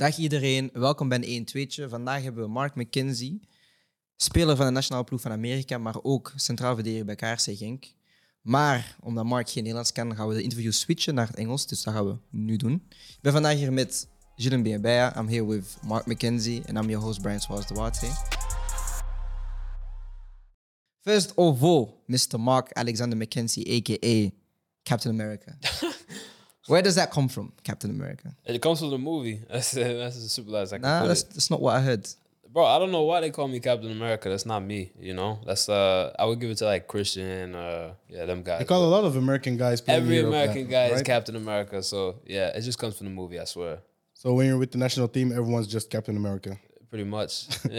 Dag iedereen, welkom bij een 1-2'tje. Vandaag hebben we Mark McKenzie, speler van de nationale ploeg van Amerika, maar ook centraal verdediger bij KRC Genk. Maar omdat Mark geen Nederlands kan, gaan we de interview switchen naar het Engels, dus dat gaan we nu doen. Ik ben vandaag hier met Gilles Biabaya. I'm here with Mark McKenzie and I'm your host Brian Suarez Duarte. First of all, Mr. Mark Alexander McKenzie, aka Captain America. Where does that come from, Captain America? It comes from the movie. That's that's as simple as I can Nah, put that's, it. that's not what I heard. Bro, I don't know why they call me Captain America. That's not me. You know, that's uh, I would give it to like Christian, uh, yeah, them guys. They call a lot of American guys. playing Every Europe American that, guy is? Captain America. So yeah, it just comes from the movie. I swear, So when you're with the national team, everyone's just Captain America. pretty much.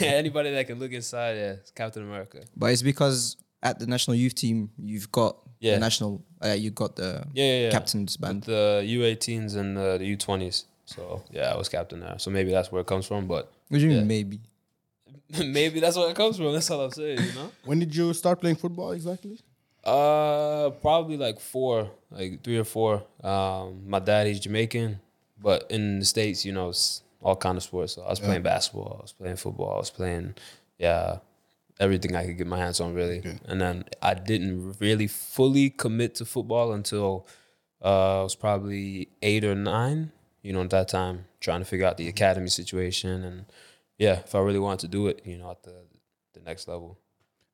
Anybody that can look inside, yeah, it's Captain America. But it's because at the national youth team, you've got Yeah. the national, uh, you got the Yeah, yeah, yeah. captain's With band. the U18s and uh, the U20s. So yeah, I was captain there. So maybe that's where it comes from. But What do you mean, maybe? maybe that's where it comes from. That's all I'm saying. You know. When did you start playing football exactly? Uh, probably like four, like three or four. Um, my daddy's Jamaican, but in the states, you know, it's all kind of sports. So I was playing basketball, I was playing football, I was playing, yeah, everything I could get my hands on, really. And then I didn't really fully commit to football until uh, I was probably eight or nine. You know, at that time, trying to figure out the academy situation, and yeah, if I really wanted to do it, you know, at the the next level.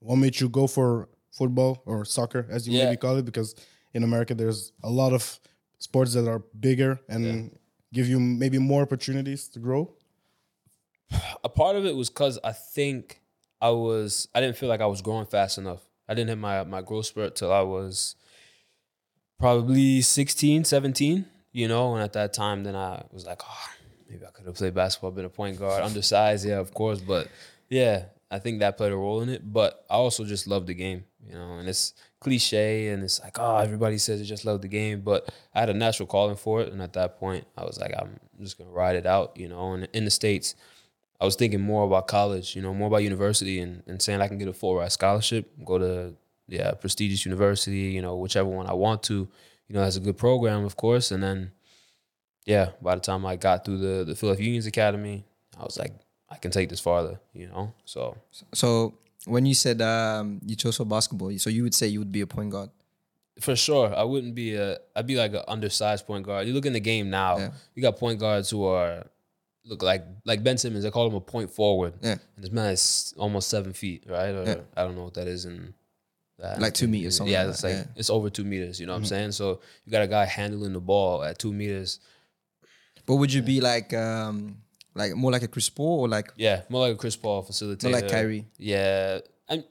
What made you go for football or soccer, as you Yeah. maybe call it? Because in America, there's a lot of sports that are bigger and give you maybe more opportunities to grow. a part of it was because I think I was I didn't feel like I was growing fast enough. I didn't hit my my growth spurt till I was probably 16, 17, you know, and at that time then I was like, oh, maybe I could have played basketball, been a point guard, undersized, yeah, of course, but yeah, I think that played a role in it, but I also just love the game, you know, and it's cliche and it's like, oh, everybody says they just love the game, but I had a natural calling for it and at that point I was like I'm just going to ride it out, you know, and in the states I was thinking more about college, you know, more about university and, and saying I can get a full ride scholarship, go to yeah, prestigious university, you know, whichever one I want to, you know, has a good program, of course. And then yeah, by the time I got through the the Philadelphia Unions Academy, I was like, I can take this farther, you know. So So when you said um, you chose for basketball, so you would say you would be a point guard. for sure, I wouldn't be a I'd be like an undersized point guard. You look in the game now, Yeah. you got point guards who are look like like Ben Simmons, they call him a point forward. Yeah. And this man is almost seven feet, right? Or Yeah. I don't know what that is in that. Like two meters, something Yeah, like it's like yeah. Mm-hmm. it's over two meters. You know what I'm saying? So you got a guy handling the ball at two meters. But would you be like um, like more like a Chris Paul or like Yeah, more like a Chris Paul facilitator. more like Kyrie? Yeah, I'm.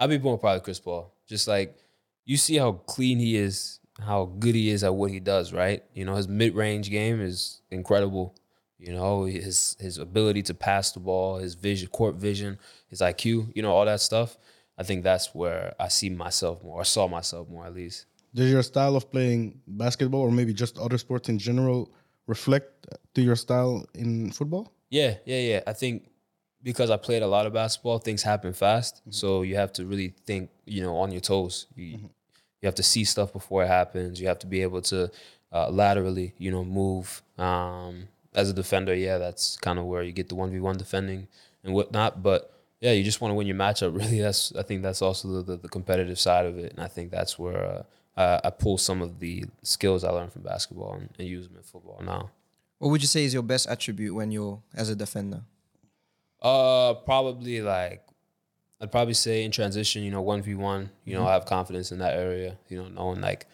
I'd be more probably Chris Paul. Just like you see how clean he is, how good he is at what he does. Right? You know, his mid range game is incredible. You know, his his ability to pass the ball, his vision, court vision, his IQ. You know, all that stuff. I think that's where I see myself more, or saw myself more at least. Does your style of playing basketball or maybe just other sports in general reflect to your style in football? Yeah, yeah, yeah. I think because I played a lot of basketball, things happen fast. So you have to really think, you know, on your toes. You, you have to see stuff before it happens. You have to be able to uh, laterally, you know, move. Um, as a defender, yeah, that's kind of where you get the one v one defending and whatnot. But yeah, you just want to win your matchup. Really, that's I think that's also the, the, the competitive side of it, and I think that's where uh, I, I pull some of the skills I learned from basketball and, and use them in football now. What would you say is your best attribute when you're as a defender? Uh, probably like I'd probably say in transition, you know, one v one, you know, I have confidence in that area. You know, knowing like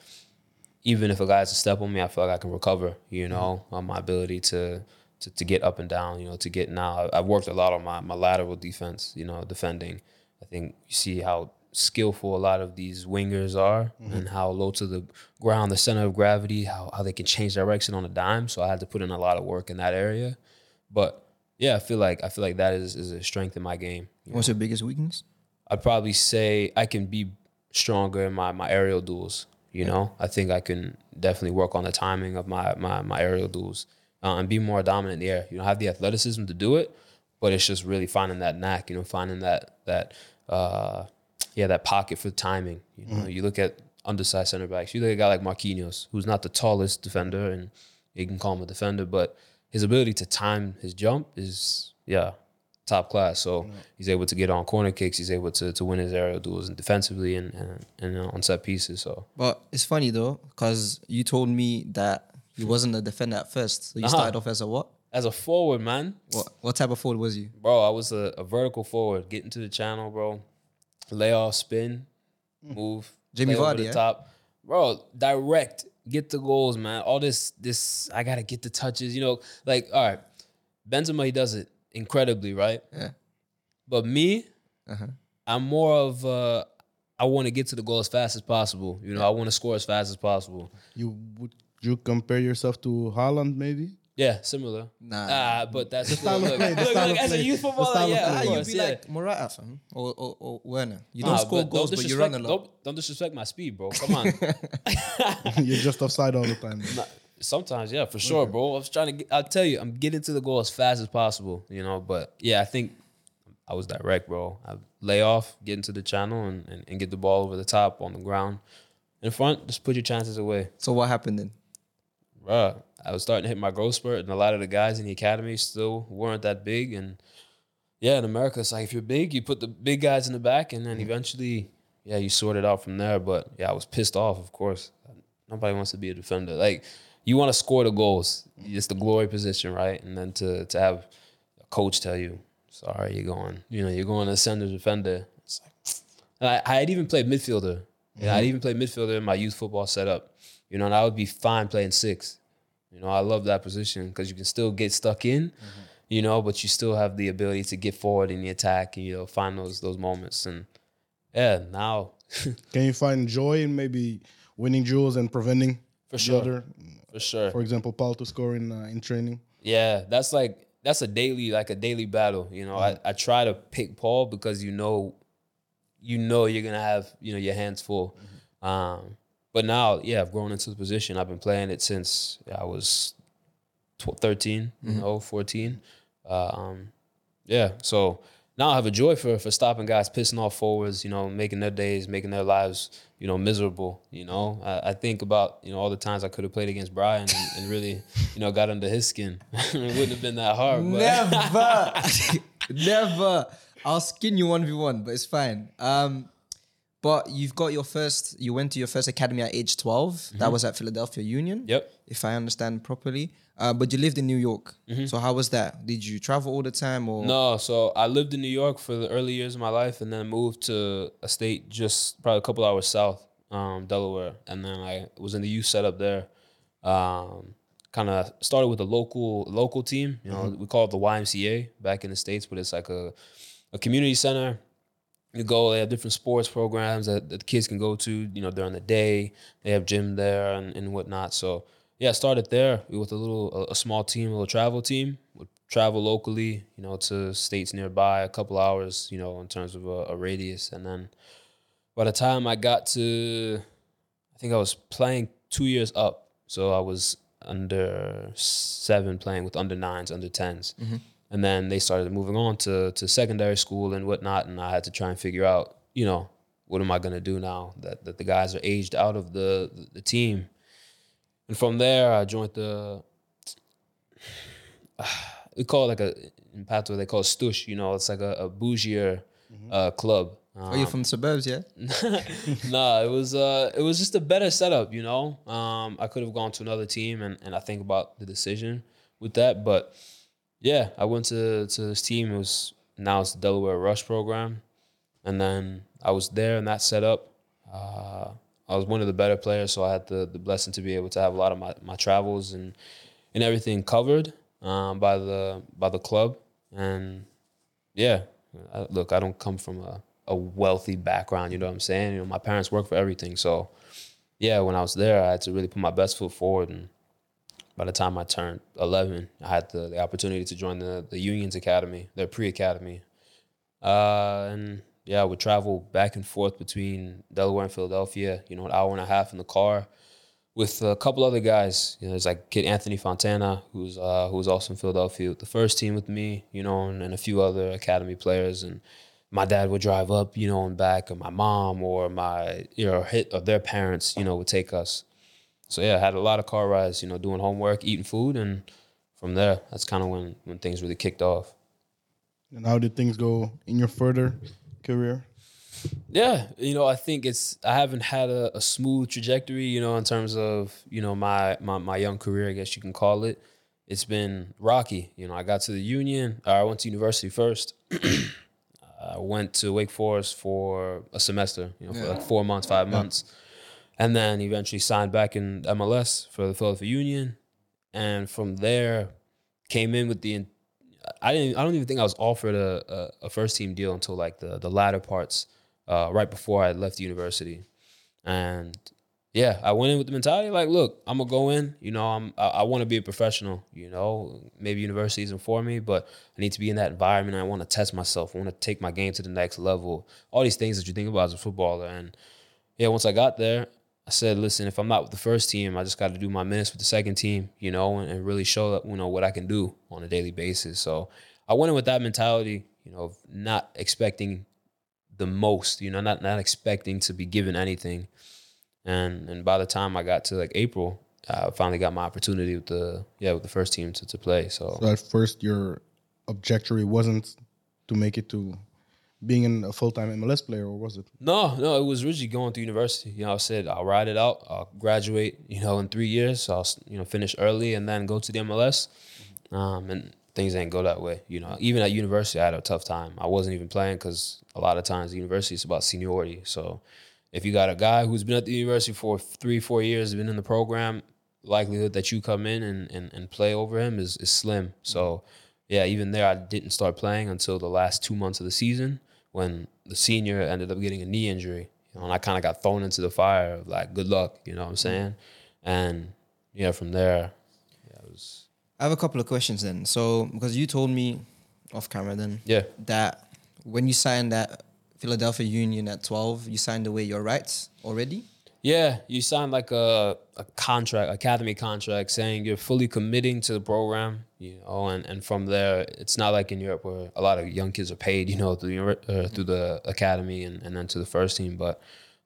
even if a guy has to step on me, I feel like I can recover. You know, on my ability to, to to get up and down. You know, to get now. I've worked a lot on my my lateral defense. You know, defending. I think you see how skillful a lot of these wingers are mm-hmm. and how low to the ground, the center of gravity, how how they can change direction on a dime. So I had to put in a lot of work in that area. But yeah, I feel like I feel like that is is a strength in my game. you know. What's your biggest weakness? I'd probably say I can be stronger in my, my aerial duels. You know, I think I can definitely work on the timing of my my, my aerial duels uh, and be more dominant in the air. You know, have the athleticism to do it, but it's just really finding that knack. You know, finding that that uh, yeah that pocket for timing. You know, you look at undersized center backs. You look at a guy like Marquinhos, who's not the tallest defender, and you can call him a defender, but his ability to time his jump is yeah top class. So he's able to get on corner kicks. He's able to to win his aerial duels and defensively and and, and uh, on set pieces. So But it's funny though, because you told me that he wasn't a defender at first. So you Uh-huh. started off as a what? as a forward, man, What what type of forward was you? bro, I was a, a vertical forward, getting to the channel, bro, lay off, spin, move, Jamie Vardy, the yeah? top, bro, direct, get the goals, man. All this, this, I gotta get the touches, you know, like all right, Benzema he does it incredibly, right? Yeah. But me, Uh-huh. I'm more of uh, I want to get to the goal as fast as possible. You know, I want to score as fast as possible. You would you compare yourself to Haaland maybe? Yeah, similar. Nah. Ah, but that's the style of play, the look, style look, of as a play, youth footballer, style yeah, of Ah, you'd be yeah. like Morata, fam, or, or, or Werner. You don't Nah, score but goals, but you run a lot. Don't, don't disrespect my speed, bro. Come on. You're just offside all the time. Sometimes, yeah, for sure, bro. I was trying to. Get, I'll tell you, I'm getting to the goal as fast as possible, you know. But yeah, I think I was direct, bro. I lay off, get into the channel, and, and, and get the ball over the top on the ground. In front, just put your chances away. So what happened then? Bruh, I was starting to hit my growth spurt, and a lot of the guys in the academy still weren't that big. And yeah, in America, it's like if you're big, you put the big guys in the back, and then mm-hmm. eventually, yeah, you sort it out from there. But yeah, I was pissed off, of course. Nobody wants to be a defender. Like, you want to score the goals. It's the glory position, right? And then to to have a coach tell you, sorry, you're going, you know, you're going to center defender. It's like, and I, I had even played midfielder. Yeah, I'd mm-hmm. even played midfielder in my youth football setup. You know, and I would be fine playing six. You know, I love that position because you can still get stuck in, mm-hmm. you know, but you still have the ability to get forward in the attack and you know find those those moments. And yeah, now Can you find joy in maybe winning jewels and preventing for sure, other? For sure. For example, Paul to score in uh, in training. Yeah, that's like that's a daily like a daily battle. You know, I, I try to pick Paul because you know, you know you're gonna have you know your hands full. Um, but now, yeah, I've grown into the position. I've been playing it since I was tw- 13, you know, 14. Uh, um, yeah, so now I have a joy for for stopping guys, pissing off forwards, you know, making their days, making their lives, you know, miserable. You know, I, I think about you know all the times I could have played against Brian and, and really, you know, got under his skin. it wouldn't have been that hard. Never, never. I'll skin you one v one, but it's fine. Um, but you've got your first. You went to your first academy at age 12 That was at Philadelphia Union. Mm-hmm. Yep. If I understand properly. Uh, but you lived in New York. So how was that? Did you travel all the time or? Mm-hmm. No, so I lived in New York for the early years of my life, and then moved to a state just probably a couple hours south, um, Delaware, and then I was in the youth setup there. Um, kind of started with a local local team. You know, we call it the YMCA back in the states, but it's like a a community center. You go, they have different sports programs that, that the kids can go to, you know, during the day. They have gym there and, and whatnot. So yeah, I started there with a little a, a small team, a little travel team. Would travel locally, you know, to states nearby, a couple hours, you know, in terms of a, a radius. And then by the time I got to I think I was playing two years up. So I was under seven playing with under nines, under 10s mm-hmm. And then they started moving on to, to secondary school and whatnot. And I had to try and figure out, you know, what am I going to do now that, that the guys are aged out of the, the team? And from there, I joined the, we call it like a, in Patois, they call it stush, you know, it's like a, a bougier uh, club. Are you from the suburbs? Yeah. nah, it was uh it was just a better setup, you know. Um I could have gone to another team and, and I think about the decision with that. But yeah, I went to, to this team. It was now it's the Delaware Rush program. And then I was there in that setup. Uh I was one of the better players, so I had the, the blessing to be able to have a lot of my, my travels and and everything covered um, by the by the club. And yeah, I, look, I don't come from a, a wealthy background. You know what I'm saying? You know, my parents work for everything. So yeah, when I was there, I had to really put my best foot forward. And by the time I turned 11, I had the, the opportunity to join the the Unions Academy, their pre academy. Uh, and yeah, I would travel back and forth between Delaware and Philadelphia. You know, an hour and a half in the car with a couple other guys. You know, there's like kid Anthony Fontana, who's uh, who was also in Philadelphia with the first team with me. You know, and, and a few other academy players. And my dad would drive up, you know, and back, or my mom or my you know hit or their parents, you know, would take us. So yeah, I had a lot of car rides. You know, doing homework, eating food, and from there, that's kind of when when things really kicked off. And how did things go in your further career? Yeah, you know, I think it's I haven't had a, a smooth trajectory, you know, in terms of you know my, my my young career, I guess you can call it. It's been rocky. You know, I got to the Union. Uh, I went to university first. I went to Wake Forest for a semester, you know, for like four months, five months, and then eventually signed back in MLS for the Philadelphia Union, and from there came in with the. I didn't. I don't even think I was offered a, a, a first team deal until like the the latter parts, uh, right before I left university, and yeah, I went in with the mentality like, look, I'm gonna go in. You know, I'm I, I want to be a professional. You know, maybe university isn't for me, but I need to be in that environment. I want to test myself. I want to take my game to the next level. All these things that you think about as a footballer. And yeah, once I got there, I said, listen, if I'm not with the first team, I just got to do my minutes with the second team. You know, and, and really show that you know what I can do on a daily basis. So I went in with that mentality. You know, of not expecting the most. You know, not not expecting to be given anything and and by the time I got to like April, I finally got my opportunity with the yeah with the first team to, to play. So, So at first, your objectory wasn't to make it to being in a full time MLS player, or was it? no, no, it was originally going to university. You know, I said I'll ride it out. I'll graduate. You know, in three years. So I'll you know finish early and then go to the MLS. Um, and things didn't go that way. You know, even at university, I had a tough time. I wasn't even playing because a lot of times university is about seniority. So if you got a guy who's been at the university for three, four years, been in the program, likelihood that you come in and, and, and play over him is, is slim. So, yeah, even there, I didn't start playing until the last two months of the season when the senior ended up getting a knee injury. You know, and I kind of got thrown into the fire of like, good luck, you know what I'm saying? And yeah, from there, yeah, it was, I have a couple of questions then. So because you told me off camera then yeah. that when you signed that Philadelphia Union at 12, you signed away your rights already. Yeah, you signed like a, a contract, academy contract, saying you're fully committing to the program, you know, and, and from there, it's not like in Europe where a lot of young kids are paid, you know, through the, uh, through the academy and, and then to the first team. But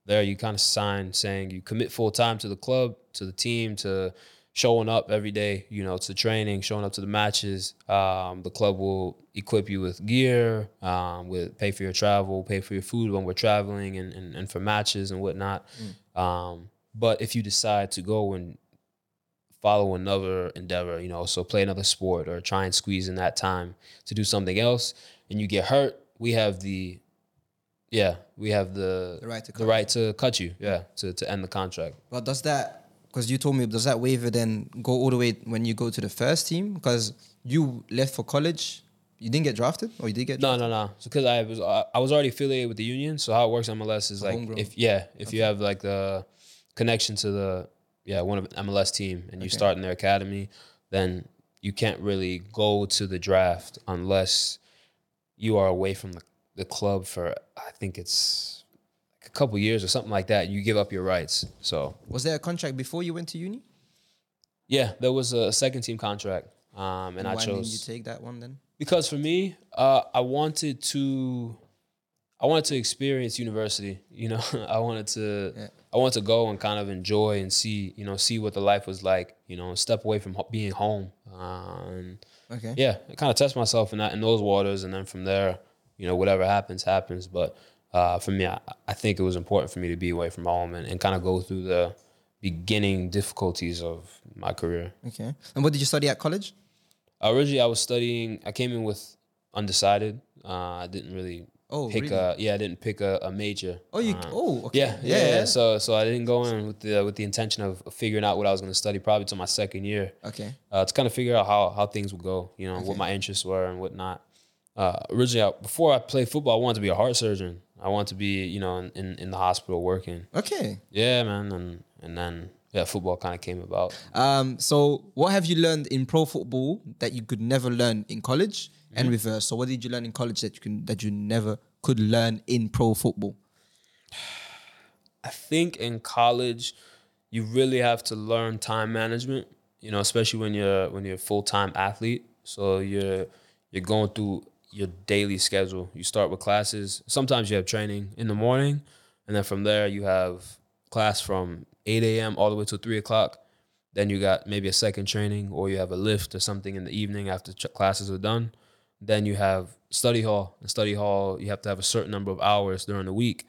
there, you kind of sign saying you commit full time to the club, to the team, to showing up every day, you know, to training, showing up to the matches. Um, the club will equip you with gear, um, with pay for your travel, pay for your food when we're traveling, and and, and for matches and whatnot. Um, but if you decide to go and follow another endeavor, you know, so play another sport or try and squeeze in that time to do something else, and you get hurt, we have the yeah, we have the The right to the cut right to cut you, yeah, to to end the contract. But does that, because you told me, does that waiver then go all the way when you go to the first team? Because you left for college, you didn't get drafted, or you did get No, no, no. Because I was I I was already affiliated with the union. So how it works MLS is like homegrown. if yeah, if you have like the connection to the yeah one of MLS team and you start in their academy, then you can't really go to the draft unless you are away from the, the club for I think it's like a couple years or something like that. You give up your rights. So Was there a contract before you went to uni? yeah, there was a second team contract, um, and I Why chose didn't you take that one then? Because for me, uh, I wanted to, I wanted to experience university. You know, I wanted to, Yeah. I wanted to go and kind of enjoy and see, you know, see what the life was like. You know, step away from being home. And Okay. yeah, kind of test myself in that in those waters, and then from there, you know, whatever happens, happens. But uh, for me, I, I think it was important for me to be away from home and, and kind of go through the beginning difficulties of my career. Okay. And what did you study at college? Originally, I was studying. I came in with undecided. Uh, I didn't really Oh, pick really? a. Yeah, I didn't pick a, a major. Oh, you. Uh, oh, okay. yeah, yeah, yeah. So, so I didn't go in with the with the intention of figuring out what I was going to study. Probably till my second year, Okay. uh, to kind of figure out how how things would go. You know, what my interests were and whatnot. Uh, originally, I, before I played football, I wanted to be a heart surgeon. I wanted to be, you know, in, in, in the hospital working. Okay. Yeah, man, and and then yeah, football kind of came about. Um. So, what have you learned in pro football that you could never learn in college, Mm-hmm. and reverse? So, what did you learn in college that you can that you never could learn in pro football? I think in college, you really have to learn time management. You know, especially when you're when you're a full time athlete. So you're you're going through your daily schedule. You start with classes. Sometimes you have training in the morning, and then from there you have class from eight a.m. all the way to three o'clock. Then you got maybe a second training, or you have a lift or something in the evening after ch- classes are done. Then you have study hall. In study hall, you have to have a certain number of hours during the week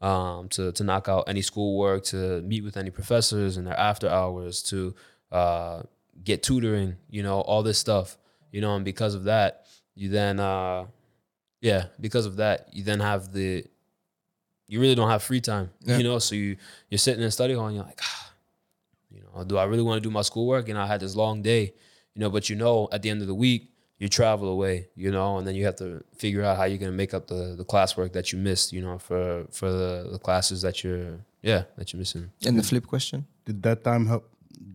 um, to to knock out any schoolwork, to meet with any professors in their after hours, to uh, get tutoring. You know, all this stuff. You know, and because of that, you then uh, yeah, because of that, you then have the you really don't have free time. Yeah. You know, so you you're sitting in study hall and you're like, ah, you know, do I really want to do my schoolwork? And I had this long day, you know, but you know, at the end of the week, you travel away, you know, and then you have to figure out how you're gonna make up the the classwork that you missed, you know, for for the, the classes that you're yeah that you're missing. And the flip question. Did that time help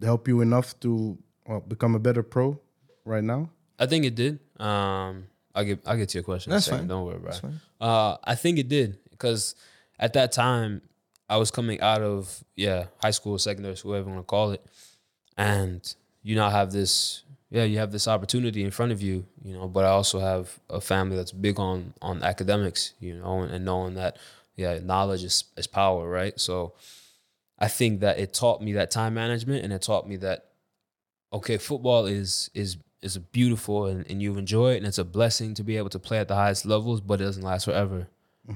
help you enough to well, become a better pro right now? I think it did. Um, I'll get I'll get to your question. That's fine. Don't worry about That's it. fine. Uh, I think it did because at that time I was coming out of yeah high school, secondary school, whatever you want to call it, and you now have this yeah you have this opportunity in front of you, you know. But I also have a family that's big on on academics, you know, and, and knowing that yeah knowledge is is power, right? So I think that it taught me that time management, and it taught me that okay, football is is is beautiful and, and you enjoy it and it's a blessing to be able to play at the highest levels, but it doesn't last forever.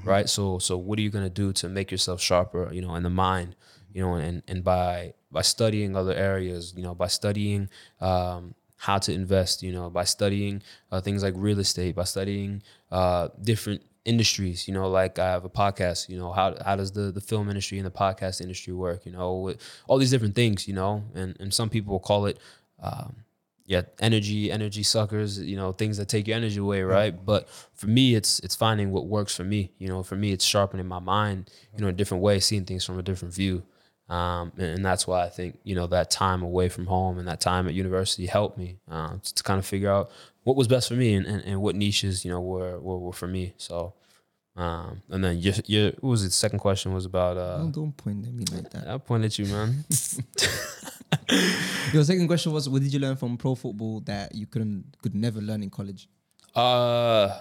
Right. So so what are you gonna do to make yourself sharper, you know, in the mind, you know, and, and by by studying other areas, you know, by studying um how to invest, you know, by studying uh, things like real estate, by studying uh, different industries, you know, like I have a podcast, you know, how how does the the film industry and the podcast industry work, you know, all these different things, you know, and and some people call it um, yeah, energy, energy suckers, you know, things that take your energy away, right? But for me, it's it's finding what works for me. You know, for me, it's sharpening my mind, you know, in a different way, seeing things from a different view. Um, and, and that's why I think you know that time away from home and that time at university helped me um, to, to kind of figure out what was best for me and, and, and what niches you know were, were were for me. So, um, and then your your what was it? Second question was about uh, Oh, don't point at me like that. I point at you, man. Your second question was, what did you learn from pro football that you couldn't could never learn in college? Uh,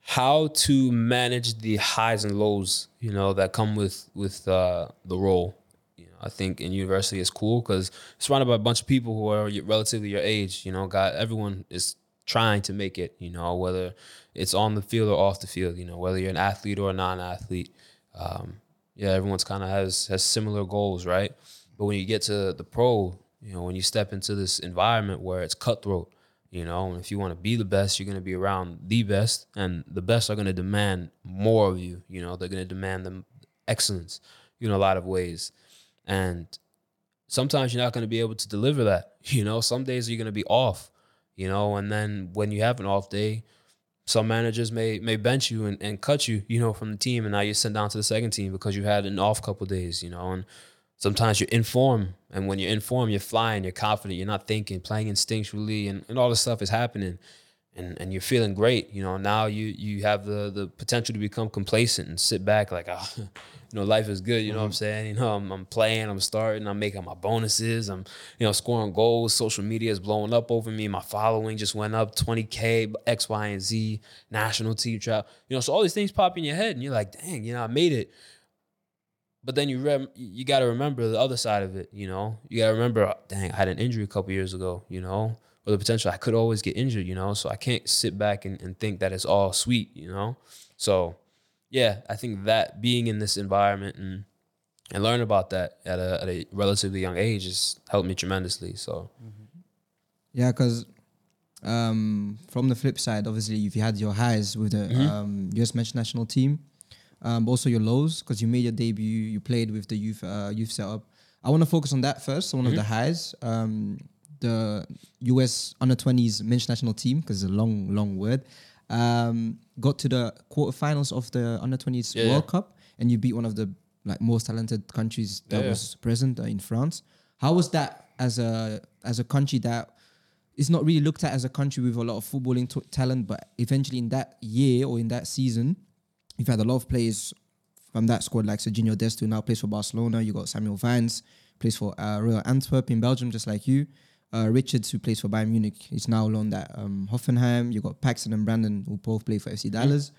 how to manage the highs and lows, you know, that come with with uh, the role. You know, I think in university is cool because surrounded by a bunch of people who are relatively your age. You know, got everyone is trying to make it. You know, whether it's on the field or off the field. You know, whether you're an athlete or a non-athlete. Um, yeah, everyone's kind of has has similar goals, right? But when you get to the pro, you know, when you step into this environment where it's cutthroat, you know, and if you want to be the best, you're going to be around the best, and the best are going to demand more of you. You know, they're going to demand the excellence, you know, a lot of ways, and sometimes you're not going to be able to deliver that. You know, some days you're going to be off. You know, and then when you have an off day, some managers may may bench you and, and cut you, you know, from the team, and now you're sent down to the second team because you had an off couple days, you know, and sometimes you're in form, and when you're in form, you're flying, you're confident, you're not thinking, playing instinctually, and, and all this stuff is happening, and and you're feeling great, you know. Now you you have the the potential to become complacent and sit back like, ah, you know, life is good. You know what I'm saying? You know, I'm, I'm playing, I'm starting, I'm making my bonuses, I'm you know scoring goals. Social media is blowing up over me. My following just went up 20k, X, Y, and Z, national team travel. You know, so all these things pop in your head, and you're like, dang, you know, I made it. But then you rem- you got to remember the other side of it. You know, you got to remember, dang, I had an injury a couple years ago. You know, or the potential I could always get injured. You know, so I can't sit back and, and think that it's all sweet. You know, so yeah, I think that being in this environment and and learn about that at a at a relatively young age has helped me tremendously. So Yeah, because um, from the flip side, obviously, if you've had your highs with the Mhm. um, US men's national team, um, but also your lows because you made your debut, you played with the youth uh, youth setup. I want to focus on that first. So one of the highs, um, the US under twenties men's national team, because it's a long, long word, um, got to the quarterfinals of the under twenties Yeah, World yeah. Cup, and you beat one of the like most talented countries that Yeah, yeah. was present uh, in France. How was that as a as a country that is not really looked at as a country with a lot of footballing t- talent, but eventually in that year or in that season, you've had a lot of players from that squad, like Serginho Dest, now plays for Barcelona. You got Samuel Vines, plays for uh, Royal Antwerp in Belgium, just like you. Uh, Richards, who plays for Bayern Munich, is now loaned at um, Hoffenheim. You got Paxton and Brandon, who both play for FC Dallas.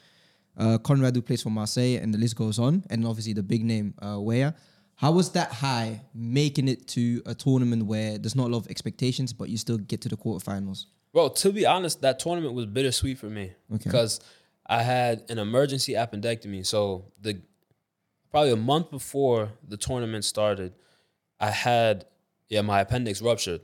Uh, Konrad, who plays for Marseille, and the list goes on. And obviously the big name, uh, Weah. How was that high making it to a tournament where there's not a lot of expectations, but you still get to the quarterfinals? Well, to be honest, that tournament was bittersweet for me because I had an emergency appendectomy. So the probably a month before the tournament started, I had yeah my appendix ruptured,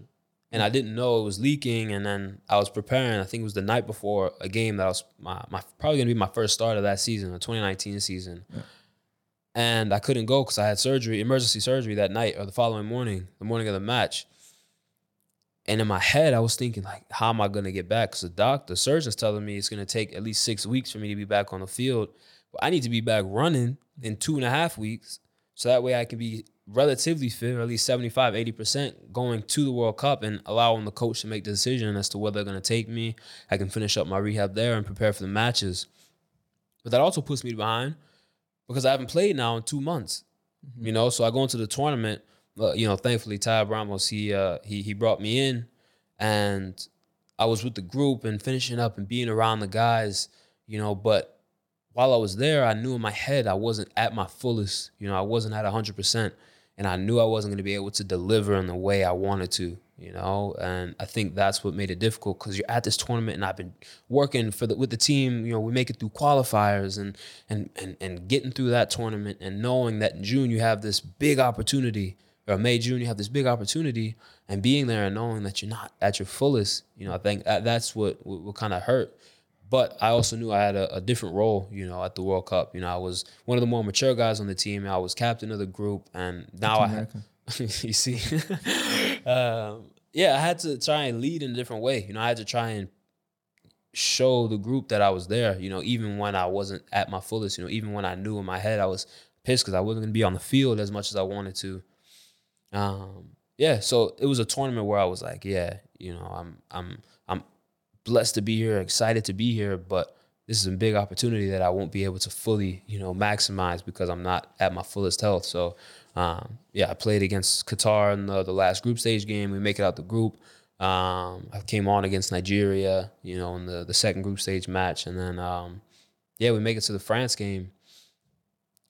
and I didn't know it was leaking. And then I was preparing. I think it was the night before a game that I was my, my probably gonna be my first start of that season, the 2019 season. And I couldn't go because I had surgery, emergency surgery that night or the following morning, the morning of the match. And in my head, I was thinking, like, how am I gonna get back? Because the doctor, the surgeon's telling me it's gonna take at least six weeks for me to be back on the field. But I need to be back running in two and a half weeks. So that way I can be relatively fit, or at least 75, 80% going to the World Cup and allowing the coach to make the decision as to whether they're gonna take me. I can finish up my rehab there and prepare for the matches. But that also puts me behind because I haven't played now in two months. Mm-hmm. You know, so I go into the tournament. Uh, you know, thankfully Tab Ramos he uh, he he brought me in, and I was with the group and finishing up and being around the guys. You know, but while I was there, I knew in my head I wasn't at my fullest. You know, I wasn't at hundred percent, and I knew I wasn't going to be able to deliver in the way I wanted to. You know, and I think that's what made it difficult because you're at this tournament, and I've been working for the with the team. You know, we make it through qualifiers and and and and getting through that tournament, and knowing that in June you have this big opportunity, or May June you have this big opportunity, and being there and knowing that you're not at your fullest. You know, I think that, that's what what, what kind of hurt. But I also knew I had a, a different role, you know, at the World Cup. You know, I was one of the more mature guys on the team. I was captain of the group, and now I had, you see, um, yeah, I had to try and lead in a different way. You know, I had to try and show the group that I was there. You know, even when I wasn't at my fullest. You know, even when I knew in my head I was pissed because I wasn't going to be on the field as much as I wanted to. Um, yeah, so it was a tournament where I was like, yeah, you know, I'm I'm I'm blessed to be here, excited to be here, but this is a big opportunity that I won't be able to fully, you know, maximize because I'm not at my fullest health. So, um, yeah, I played against Qatar in the, the last group stage game. We make it out the group. Um, I came on against Nigeria, you know, in the, the second group stage match, and then um, yeah, we make it to the France game.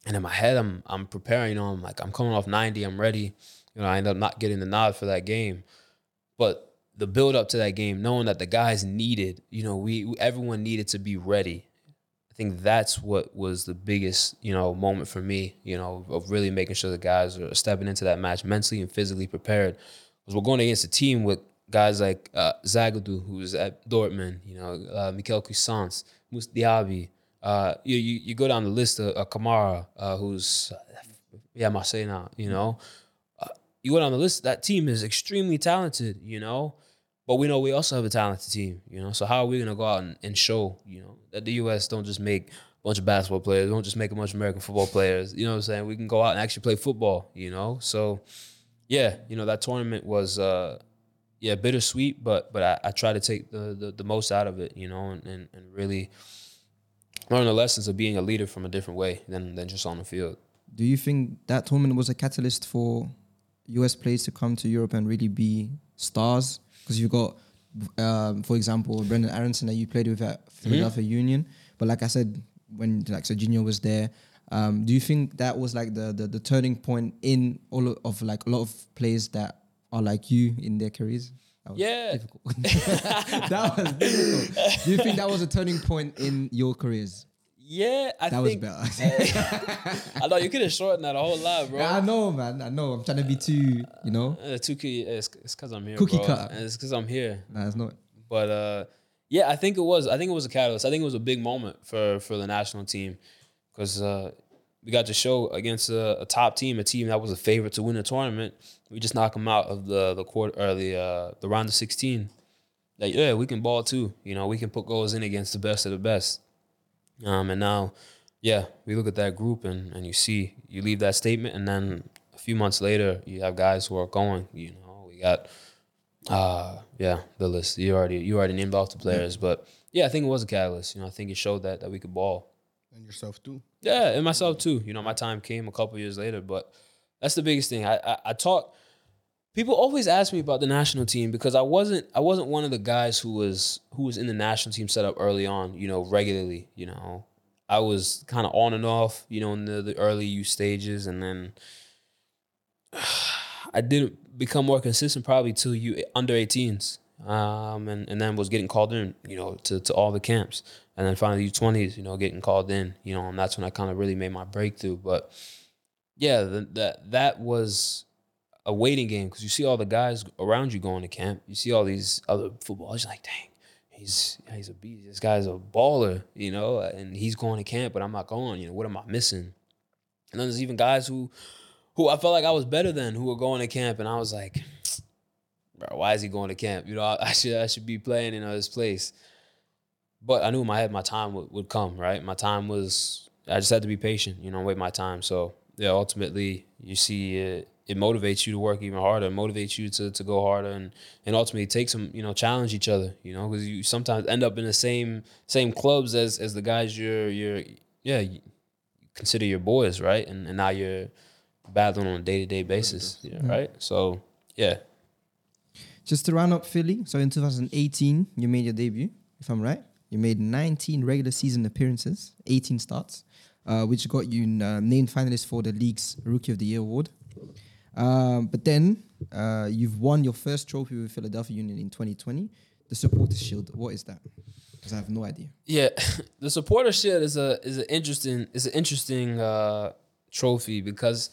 And in my head, I'm I'm preparing. You know, I'm like I'm coming off 90. I'm ready. You know, I end up not getting the nod for that game, but the build up to that game, knowing that the guys needed, you know, we everyone needed to be ready. I think that's what was the biggest, you know, moment for me, you know, of really making sure the guys are stepping into that match mentally and physically prepared. Because we're going against a team with guys like uh, Zagadou, who's at Dortmund, you know, uh, Michaël Cuisance, Moussa Diaby. Uh, you, you you go down the list of uh, Kamara, uh, who's yeah Marseille now, you know. Uh, you go down the list. That team is extremely talented, you know. But we know we also have a talented team, you know. So how are we gonna go out and, and show, you know, that the U.S. don't just make a bunch of basketball players, don't just make a bunch of American football players. You know what I'm saying? We can go out and actually play football, you know. So yeah, you know that tournament was uh, yeah bittersweet, but but I, I try to take the, the, the most out of it, you know, and, and, and really learn the lessons of being a leader from a different way than than just on the field. Do you think that tournament was a catalyst for US players to come to Europe and really be stars? Because you've got, um, for example, Brenden Aaronson that you played with at Philadelphia Union. But like I said, when like Serginho was there, um, do you think that was like the, the the turning point in all of, of like a lot of players that are like you in their careers? That was Yeah. difficult. that was difficult. Do you think that was a turning point in your careers? Yeah, I That was think better. I know you could have shortened that a whole lot, bro. I know, man. I know. I'm trying to be too, you know. Uh, two key, it's because I'm here. Cookie bro. cutter. It's because I'm here. Nah, it's not. But uh, yeah, I think it was. I think it was a catalyst. I think it was a big moment for for the national team because uh, we got to show against a, a top team, a team that was a favorite to win the tournament. We just knock them out of the the quarter or the uh, the round of sixteen. Like yeah, we can ball too. You know, we can put goals in against the best of the best. Um, and now, yeah, we look at that group and and you see you leave that statement, and then a few months later, you have guys who are going. You know, we got uh yeah, the list. You already you already named off the players, but yeah, I think it was a catalyst. You know, I think it showed that that we could ball. And yourself too. Yeah, and myself too. You know, my time came a couple years later, but that's the biggest thing. I, I I talk. People always ask me about the national team because I wasn't I wasn't one of the guys who was who was in the national team setup early on. You know, regularly. You know, I was kind of on and off. You know, in the, the early youth stages, and then I didn't become more consistent probably till you under 18s. Um, and, and then was getting called in, you know, to, to all the camps. And then finally U20s, you know, getting called in, you know, and that's when I kind of really made my breakthrough. But yeah, that that was a waiting game because you see all the guys around you going to camp. You see all these other footballers, like, dang, he's he's a beast. This guy's a baller, you know, and he's going to camp, but I'm not going. You know, what am I missing? And then there's even guys who who I felt like I was better than who were going to camp, and I was like, bro, why is he going to camp? You know, I, I should I should be playing in his place. But I knew in my head my time would, would come, right? My time was I just had to be patient, you know, wait my time. So yeah, ultimately you see it, it motivates you to work even harder, it motivates you to, to go harder and and ultimately take some, you know, challenge each other, you know, because you sometimes end up in the same same clubs as as the guys you're you're yeah, you consider your boys, right? And and now you're battling on a day to day basis, yeah, right? So yeah, Just to round up Philly, so in 2018, you made your debut, if I'm right. You made 19 regular season appearances, 18 starts, uh, which got you uh, named finalist for the league's Rookie of the Year award. Um, but then uh, you've won your first trophy with Philadelphia Union in 2020, the Supporters Shield. What is that? Because I have no idea. Yeah, the supporter shield is a is an interesting is an interesting uh, trophy because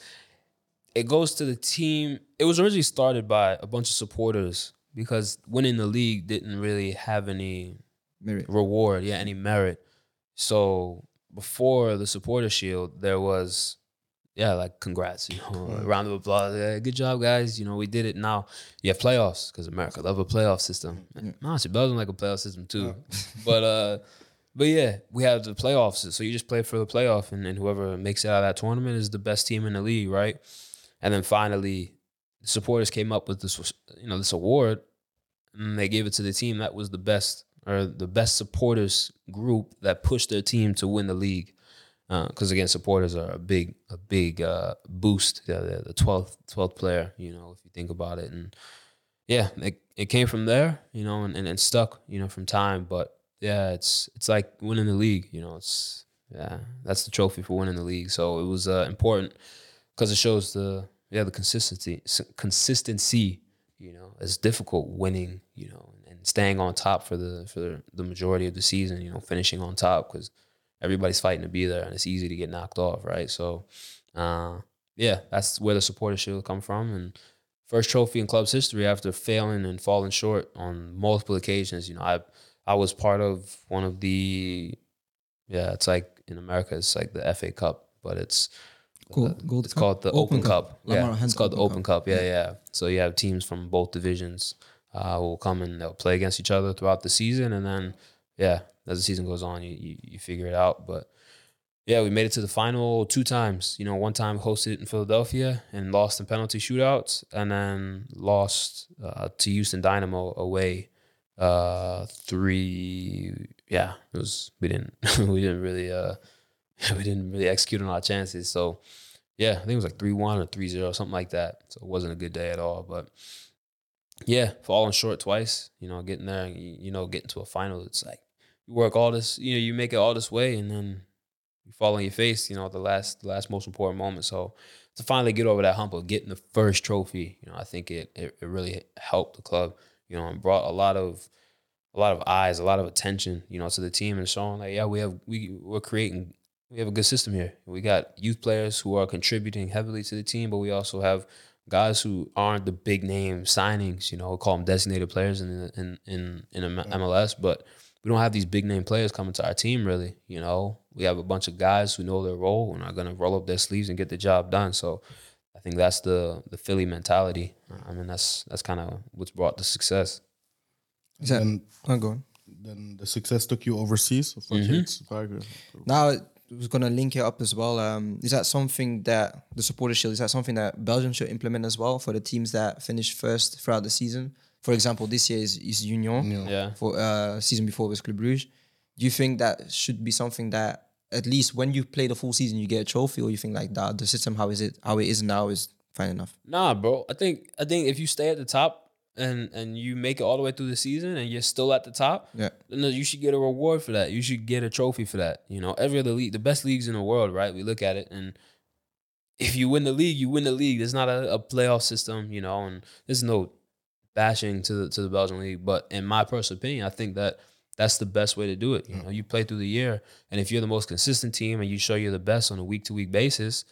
it goes to the team. It was originally started by a bunch of supporters because winning the league didn't really have any Merit. reward, yeah, any merit. So before the supporter shield, there was yeah, like congrats, you know, a round of applause. Yeah, good job, guys. You know, we did it. Now you have playoffs because America love a playoff system. And Honestly, Belgium like a playoff system too. but uh, but yeah, we have the playoffs. So you just play for the playoff, and, and whoever makes it out of that tournament is the best team in the league, right? And then finally, the supporters came up with this, you know, this award, and they gave it to the team that was the best or the best supporters group that pushed their team to win the league. Because again, supporters are a big, a big uh, boost. They're the twelfth, twelfth player. You know, if you think about it, and yeah, it, it came from there. You know, and, and, and stuck. You know, from time. But yeah, it's it's like winning the league. You know, it's yeah, that's the trophy for winning the league. So it was uh, important because it shows the yeah the consistency consistency. You know, it's difficult winning. You know, and staying on top for the for the majority of the season. You know, finishing on top because everybody's fighting to be there, and it's easy to get knocked off, right? So, uh, yeah, that's where the supporter shield come from, and first trophy in club's history after failing and falling short on multiple occasions. You know, I I was part of one of the yeah, it's like in America, it's like the FA Cup, but it's Gold- Gold it's Cup? called the Open Cup. Cup. Yeah, it's called the Open Open Cup. Yeah, yeah. So you have teams from both divisions uh, will come and they'll play against each other throughout the season, and then yeah, as the season goes on, you you, you figure it out. But yeah, we made it to the final two times. You know, one time hosted it in Philadelphia and lost in penalty shootouts, and then lost uh, to Houston Dynamo away. Uh, three. Yeah, it was. We didn't. we didn't really. Uh, we didn't really execute on our chances. So yeah, I think it was like three one or 3-0, something like that. So it wasn't a good day at all. But yeah, falling short twice. You know, getting there, you know, getting to a final. It's like you work all this. You know, you make it all this way, and then you fall on your face. You know, the last, the last most important moment. So to finally get over that hump of getting the first trophy, you know, I think it it, it really helped the club. You know, and brought a lot of a lot of eyes, a lot of attention, you know, to the team and showing like, yeah, we have we we're creating we have a good system here. We got youth players who are contributing heavily to the team, but we also have guys who aren't the big name signings. You know, we call them designated players in in in in MLS, but we don't have these big name players coming to our team. Really, you know, we have a bunch of guys who know their role and are going to roll up their sleeves and get the job done. So. I think that's the the Philly mentality. I mean, that's that's kind of what's brought the success. Is that, And oh, go on. then the success took you overseas. Of course, Mhm. it's. Now, I was going to link it up as well. Um, is that something that the supporter shield is that something that Belgium should implement as well for the teams that finish first throughout the season? For example, this year is, is Union. Yeah. Yeah. For uh, season before was Club Brugge. Do you think that should be something that at least when you play the full season you get a trophy, or you think like that the system how is it how it is now is fine enough? Nah, bro. I think I think if you stay at the top and and you make it all the way through the season and you're still at the top, Yeah. then you should get a reward for that. You should get a trophy for that. You know, every other league, the best leagues in the world, right? We look at it and if you win the league, you win the league. There's not a, a playoff system, you know, and there's no bashing to the to the Belgian league. But in my personal opinion, I think that that's the best way to do it. You know, you play through the year, and if you're the most consistent team and you show you're the best on a week to week basis,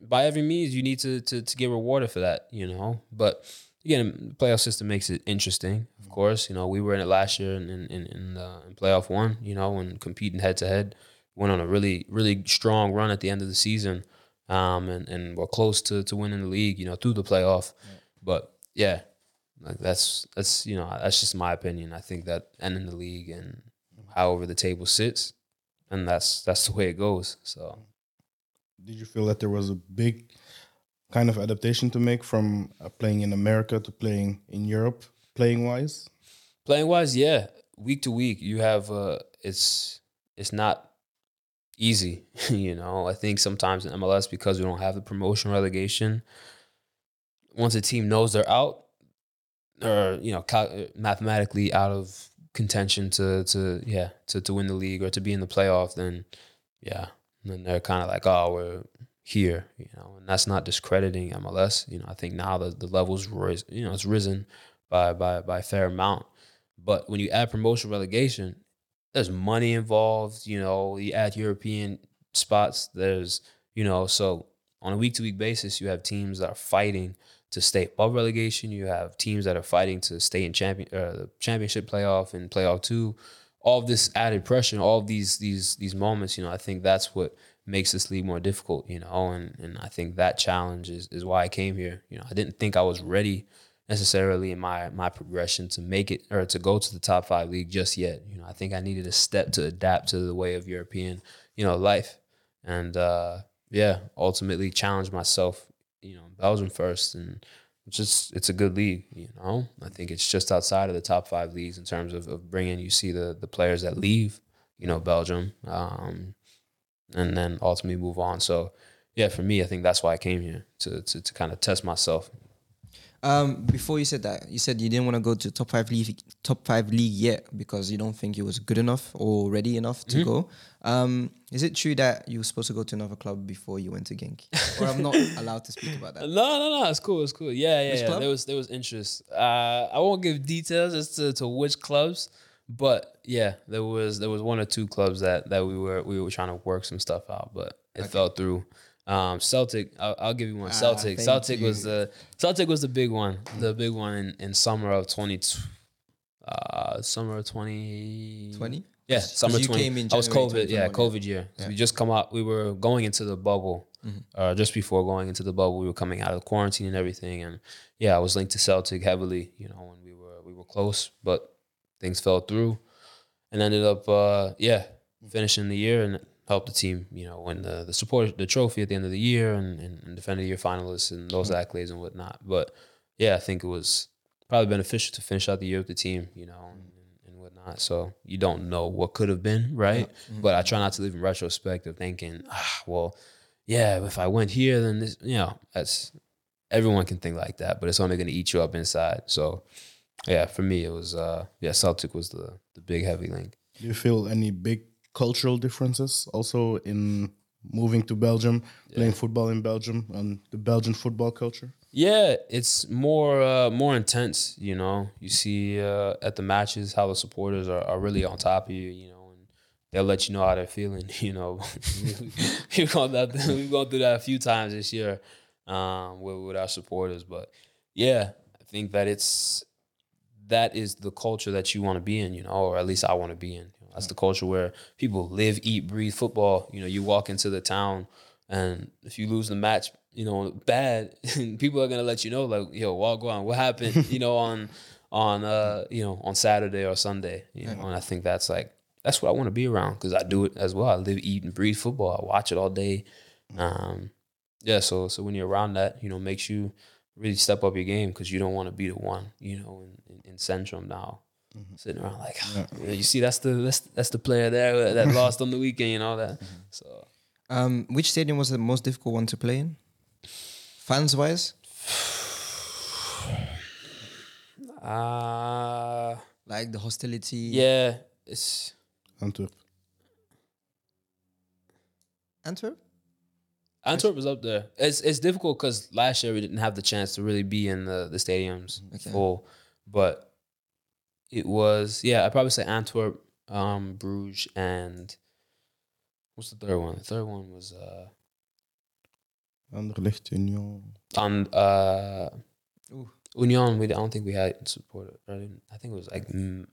by every means, you need to, to to get rewarded for that. You know, but again, the playoff system makes it interesting. Of course, you know we were in it last year in in in, uh, in playoff one. You know, and competing head to head, went on a really really strong run at the end of the season, um, and and we're close to to winning the league. You know, through the playoff, but yeah, like that's that's you know that's just my opinion. I think that ending the league and however the table sits, and that's that's the way it goes. So Did you feel that there was a big kind of adaptation to make from uh, playing in America to playing in Europe, playing wise? playing wise, yeah, week to week you have uh it's it's not easy, you know. I think sometimes in MLS because we don't have the promotion relegation, once a team knows they're out or you know cal- mathematically out of contention to to yeah to to win the league or to be in the playoff, then yeah, then they're kind of like oh we're here, you know, and that's not discrediting MLS. You know, I think now the the levels ris- you know it's risen by by by a fair amount. But when you add promotion relegation, there's money involved. You know, you add European spots. There's you know, so on a week to week basis, you have teams that are fighting to stay above relegation. You have teams that are fighting to stay in champion uh, the championship playoff and playoff two. All of this added pressure, all these these these moments, you know, I think that's what makes this league more difficult, you know, and and I think that challenge is is why I came here. You know, I didn't think I was ready necessarily in my my progression to make it or to go to the top five league just yet. You know, I think I needed a step to adapt to the way of European, you know, life. And uh yeah, ultimately challenge myself, you know, Belgium first and just it's a good league, you know. I think it's just outside of the top five leagues in terms of, of bringing you see the the players that leave, you know, Belgium, um, and then ultimately move on. So yeah, for me, I think that's why I came here to to, to kind of test myself. Um, before you said that, you said you didn't want to go to top five league, top five league yet because you don't think it was good enough or ready enough to go. Um, is it true that you were supposed to go to another club before you went to Genk, or I'm not allowed to speak about that? no, no. No. It's cool. It's cool. Yeah, yeah, yeah. There was there was interest. Uh, I won't give details as to, to which clubs, but yeah, there was there was one or two clubs that that we were we were trying to work some stuff out, but it fell through. Um, Celtic, I'll, I'll give you one. Ah, Celtic, thank Celtic you. was the Celtic was the big one, the big one in, in summer of twenty, uh, summer of twenty 20? Yeah, summer twenty. came in I was COVID. Yeah, COVID year. So we just come out. We were going into the bubble. Mm-hmm. Uh, just before going into the bubble, we were coming out of quarantine and everything. And yeah, I was linked to Celtic heavily. You know, when we were we were close, but things fell through, and ended up uh, yeah finishing the year and helped the team. You know, win the the support the trophy at the end of the year and and, and defend the year finalists and those accolades and whatnot. But yeah, I think it was probably beneficial to finish out the year with the team. You know. And, and whatnot. So you don't know what could have been, right? But I try not to live in retrospect of thinking, ah, well, yeah, if I went here, then this, you know, that's everyone can think like that, but it's only going to eat you up inside. So, yeah, for me, it was, uh, yeah, Celtic was the the big heavy link. Do you feel any big cultural differences also in moving to Belgium, playing football in Belgium, and the Belgian football culture? Yeah, it's more uh, more intense. You know, you see uh, at the matches how the supporters are, are really on top of you. You know, and they'll let you know how they're feeling. You know, we've gone that we've gone through that a few times this year um, with with our supporters. But yeah, I think that it's that is the culture that you want to be in. You know, or at least I want to be in. That's the culture where people live, eat, breathe football. You know, you walk into the town, and if you lose the match, you know, bad, people are gonna let you know, like, yo, walk on, what happened, you know, on on uh, you know, on Saturday or Sunday. You know, and I think that's like that's what I want to be around because I do it as well. I live, eat, and breathe football. I watch it all day. Um, yeah, so so when you're around that, you know, makes you really step up your game because you don't want to be the one, you know, in, in, in Centrum now. Sitting around like, "Yeah, you see, that's the that's, that's the player there that lost on the weekend, you know that. So Um, which stadium was the most difficult one to play in? Fans wise, uh like the hostility. yeah, it's Antwerp. Antwerp. Antwerp was up there. It's it's difficult because last year we didn't have the chance to really be in the, the stadiums Okay. full, but it was yeah. I'd probably say Antwerp, um, Bruges, and what's the third one? The third one was uh Anderlecht, Union. on uh Ooh. Union. We I don't think we had support. I, I think it was like mm,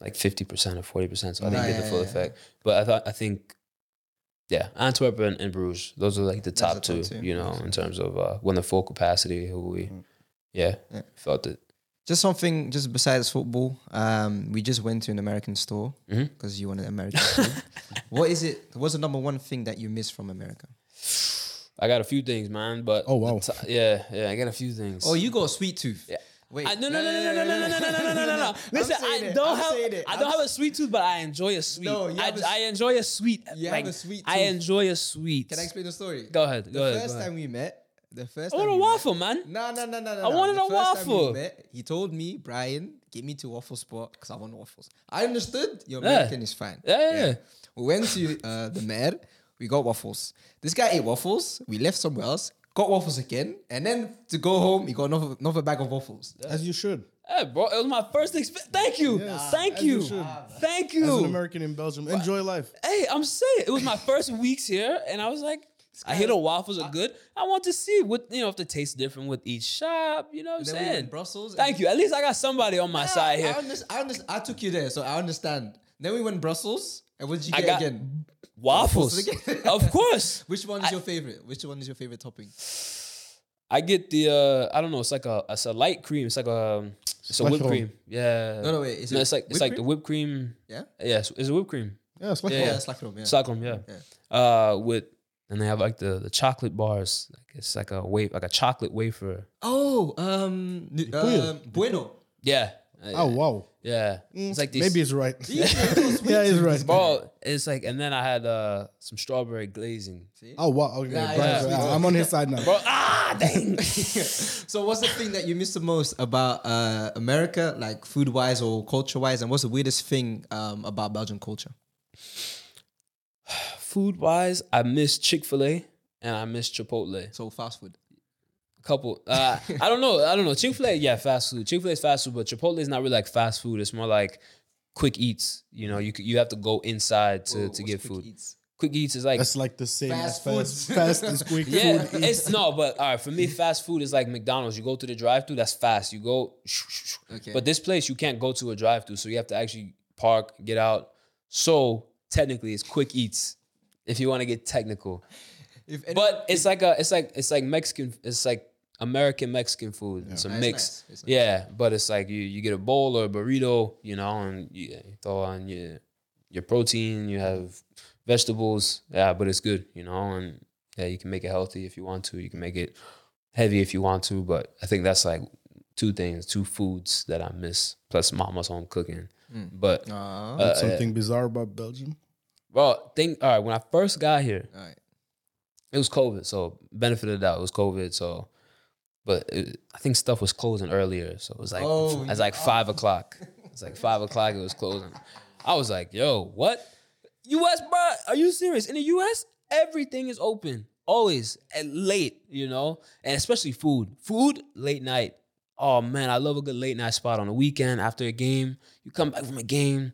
like fifty percent or forty percent. So I didn't Ah, get the full yeah, yeah. effect. But I thought I think yeah, Antwerp and, and Bruges. Those are like the top the two. top two. You know, in terms of uh, when the full capacity, who we Mm. yeah, Yeah. felt it. Just something, just besides football. Um, we just went to an American store Mhm. because you wanted American food. what is it? What's the number one thing that you miss from America? I got a few things, man. But Oh, wow. the ti- yeah, yeah, I got a few things. Oh, you got a sweet tooth. Yeah. Wait. I, no, no, no, no, no, no, no, no, no, no, no, no, no, no. Listen, I don't I'm have, it. I don't have a s- sweet tooth, but I enjoy a sweet. No, you I, have a s- I enjoy a sweet. You like, have a sweet I enjoy a sweet. Can I explain the story? Go ahead. The Go ahead. first go ahead. time we met, the first I time want a we met- waffle, man. No, no, no, no, no. I no. wanted the a first time waffle. met, he told me, Brian, get me to waffle spot because I want waffles. I understood. Your Yeah. American is fine. Yeah, yeah, yeah. We went to uh, the Mer. We got waffles. This guy ate waffles. We left somewhere else. Got waffles again, and then to go home, he got another, another bag of waffles. As you should. Hey, bro, it was my first experience. Thank you. Yes, Thank as you. you should. Thank As an. American in Belgium, enjoy life. Hey, I'm saying it was my first weeks here, and I was like, I hear the waffles are good. I want to see what you know if they taste different with each shop. You know what I'm Then we went saying? Brussels. Thank you. At least I got somebody on my Yeah, side here. I, under- I, under- I took you there, so I understand. Then we went Brussels, and what did you I get got again? Waffles, Waffles again. of course. Which one is your favorite? Which one is your favorite topping? I get the uh I don't know. It's like a it's a light cream. It's like a it's a whipped cream. Yeah. No, no, wait. Is No, it it's like it's whipped like cream? the whipped cream. Yeah? Yeah, it's, it's a whipped cream. Yeah, it's like Yeah, Yeah, yeah. it's like yeah. Slagroom, yeah. Uh, with and they have like the the chocolate bars. Like it's like a wa- like a chocolate wafer. Oh, um, nu- Puyo. um, bueno. Yeah. Oh wow. Yeah. It's like these. Maybe it's right. Yeah, yeah, he's right. Bro, it's like, and then I had uh some strawberry glazing. Oh wow. Okay, Yeah, Brian, yeah, Brian. I'm on his side now. Bro, ah, dang. So, what's the thing that you miss the most about uh, America, like food wise or culture wise, and what's the weirdest thing um, about Belgian culture? Food wise, I miss Chick Fil A and I miss Chipotle. So, fast food. couple. Uh, I don't know. I don't know. Chick Fil A, yeah, fast food. Chick Fil A is fast food, but Chipotle is not really like fast food. It's more like quick eats. You know, you you have to go inside to Whoa, to what's get quick food. eats? Quick eats is like That's like the same Fast as fast, food. fast and quick yeah. food. It's no, but all right. For me, fast food is like McDonald's. You go to the drive-through, that's fast. You go, Okay. but this place you can't go to a drive-through, so you have to actually park, get out. So technically, it's quick eats. If you want to get technical, If any- but it's like a it's like it's like Mexican it's like American Mexican food. It's a it's mix. nice. It's nice. Yeah, but it's like you you get a bowl or a burrito, you know, and you, you throw on your your protein, you have vegetables. Yeah, but it's good, you know, and yeah, you can make it healthy if you want to. You can make it heavy if you want to, but I think that's like two things, two foods that I miss. Plus mama's home cooking. Mm. But Ah, uh, Something bizarre about Belgium. Well, think all right, when I first got here, all right. it was COVID, so benefit of the doubt, it was COVID. So, but it, I think stuff was closing earlier, so it was like Oh, it was like five o'clock. It's like five o'clock. It was closing. I was like, "Yo, what? U.S. bro? Are you serious? In the U.S., everything is open always and late, you know, and especially food. Food late night. Oh man, I love a good late night spot on the weekend after a game. You come back from a game.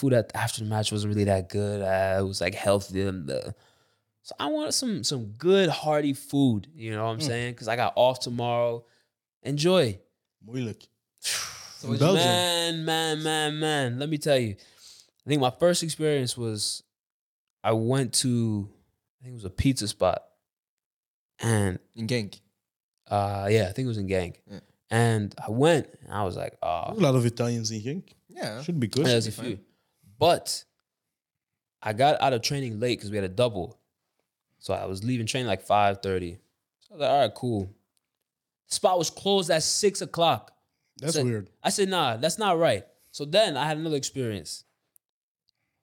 The food at, after the match wasn't really that good. Uh, it was like healthy. and the- so I wanted some some good hearty food. You know what I'm saying? Because I got off tomorrow. Enjoy. Moeilijk. So In what'd you- Belgium. Man, man, man, man. Let me tell you. I think my first experience was I went to I think it was a pizza spot. And in Genk. uh yeah, I think it was in Genk. Yeah. And I went and I was like, oh, There's a lot of Italians in Genk. Yeah. Should be good. there's a be fine. Few. But I got out of training late because we had a double. So I was leaving training like 5:30. So I was like, all right, cool. Spot was closed at six o'clock. That's said- weird. I said, nah, that's not right. So then I had another experience.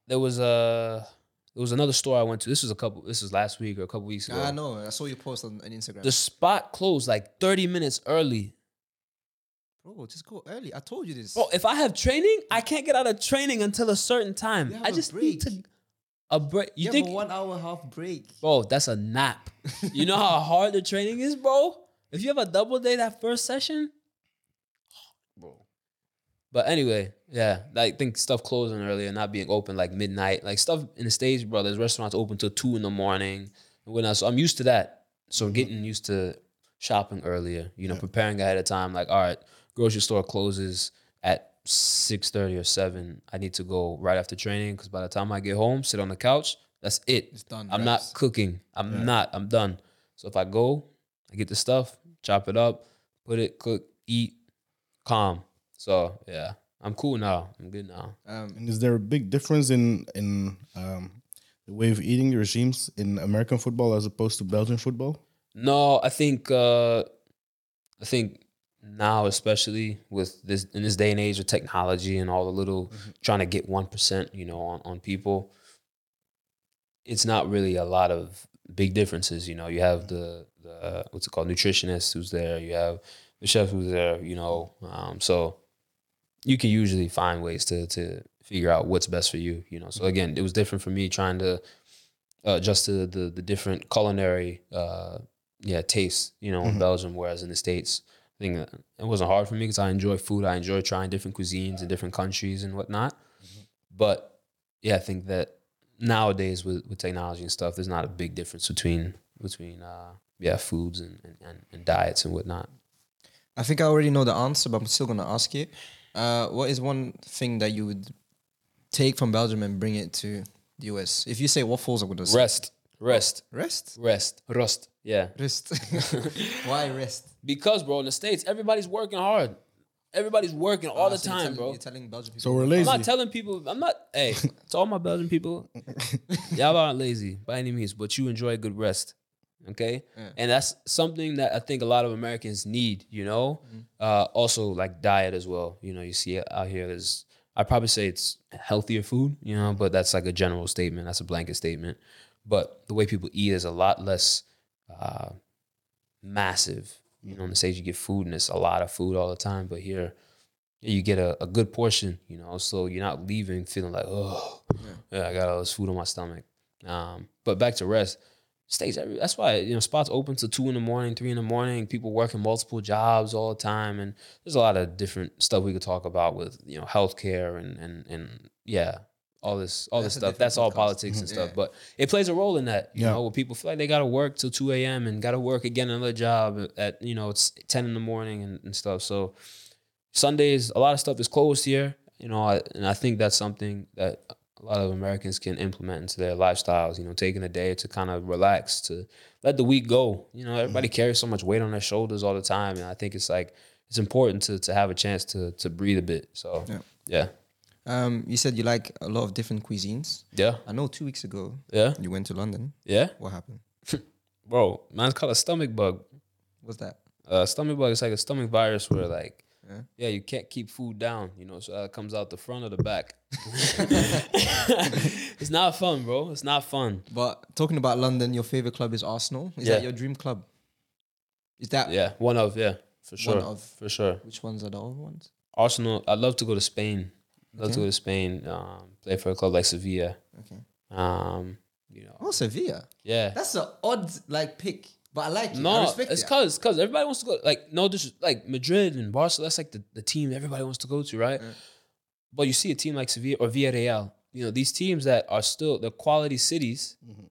There was a there was another store I went to. This was a couple. This was last week or a couple weeks ago. I know. I saw you post on, on Instagram. The spot closed like thirty minutes early. Bro, just go early. I told you this. Bro, if I have training, I can't get out of training until a certain time. I just need to. A break. You You think, have a one hour half break. bro? That's a nap. you know how hard the training is, bro. If you have a double day that first session, bro. But anyway, yeah, like, I think stuff closing earlier, not being open like midnight, like stuff in the states, bro. There's restaurants open till two in the morning and whatnot. So I'm used to that. So I'm getting used to shopping earlier. You know, preparing ahead of time. Like, all right, grocery store closes at six thirty or seven. I need to go right after training because by the time I get home, sit on the couch. That's it. It's done. I'm reps. not cooking. I'm not. I'm done. So if I go, I get the stuff, chop it up, put it, cook, eat, calm. So yeah, I'm cool now. I'm good now. Um, And is there a big difference in in um, the way of eating regimes in American football as opposed to Belgian football? No, I think uh I think now especially with this in this day and age of technology and all the little trying to get one percent, you know, on, on people, it's not really a lot of big differences. You know, you have the the what's it called, nutritionist who's there, you have the chef who's there, you know. Um, so you can usually find ways to to figure out what's best for you, you know. So again, it was different for me trying to uh, adjust to the the different culinary uh yeah tastes you know in belgium whereas in the states i think it wasn't hard for me because i enjoy food i enjoy trying different cuisines in different countries and whatnot but yeah i think that nowadays with, with technology and stuff there's not a big difference between between uh yeah foods and and, and, and diets and whatnot I think I already know the answer, but I'm still gonna ask you. Uh, what is one thing that you would take from Belgium and bring it to the US? If you say waffles, I'm gonna say rest rest rest. rest rust yeah Rest. Why rest? Because bro in the states everybody's working hard everybody's working all the So you're time telling- bro You're telling Belgian people. So we're lazy. I'm not telling people. I'm not. Hey, to all my Belgian people, y'all aren't lazy by any means, but you enjoy a good rest. Okay, and that's something that I think a lot of Americans need. You know, uh, also like diet as well. You know, you see it out here. There's, I probably say it's healthier food. You know, but that's like a general statement. That's a blanket statement. But the way people eat is a lot less uh, massive. You know, on the stage you get food and it's a lot of food all the time, but here you get a, a good portion, you know, so you're not leaving feeling like, oh, yeah, I got all this food on my stomach. Um, but back to rest, states every that's why you know spots open to two in the morning, three in the morning. People working multiple jobs all the time, and there's a lot of different stuff we could talk about with you know healthcare and and and yeah, all this all That's this stuff. That's all politics and stuff, Yeah. but it plays a role in that. You Yeah. know, where people feel like they got to work till two a.m. and got to work again another job at you know it's ten in the morning and, and stuff. So Sundays, a lot of stuff is closed here. You know, I, and I think that's something that a lot of Americans can implement into their lifestyles. You know, taking a day to kind of relax, to let the week go. You know, everybody carries so much weight on their shoulders all the time, and I think it's like it's important to to have a chance to to breathe a bit. So Yeah. yeah, Um, you said you like a lot of different cuisines. yeah, I know two weeks ago yeah, you went to London. yeah. What happened? Bro, man's called a stomach bug. What's that? uh, stomach bug is like a stomach virus where like Yeah. yeah. you can't keep food down you know so it comes out the front or the back it's not fun bro it's not fun But talking about London, your favorite club is Arsenal. Is Yeah. that your dream club? Is that yeah one of yeah for sure One of- for sure which ones are the other ones? arsenal i'd love to go to spain love to go to spain um, play for a club like sevilla Okay. um, you know Oh, Sevilla. yeah That's an odd like pick, but I like it. I no, respect it's it. cause cause everybody wants to go. Like no, this like Madrid and Barcelona. That's like the, the team everybody wants to go to, right? Yeah. But you see a team like Sevilla or Villarreal. You know these teams that are still the quality cities, Mm-hmm.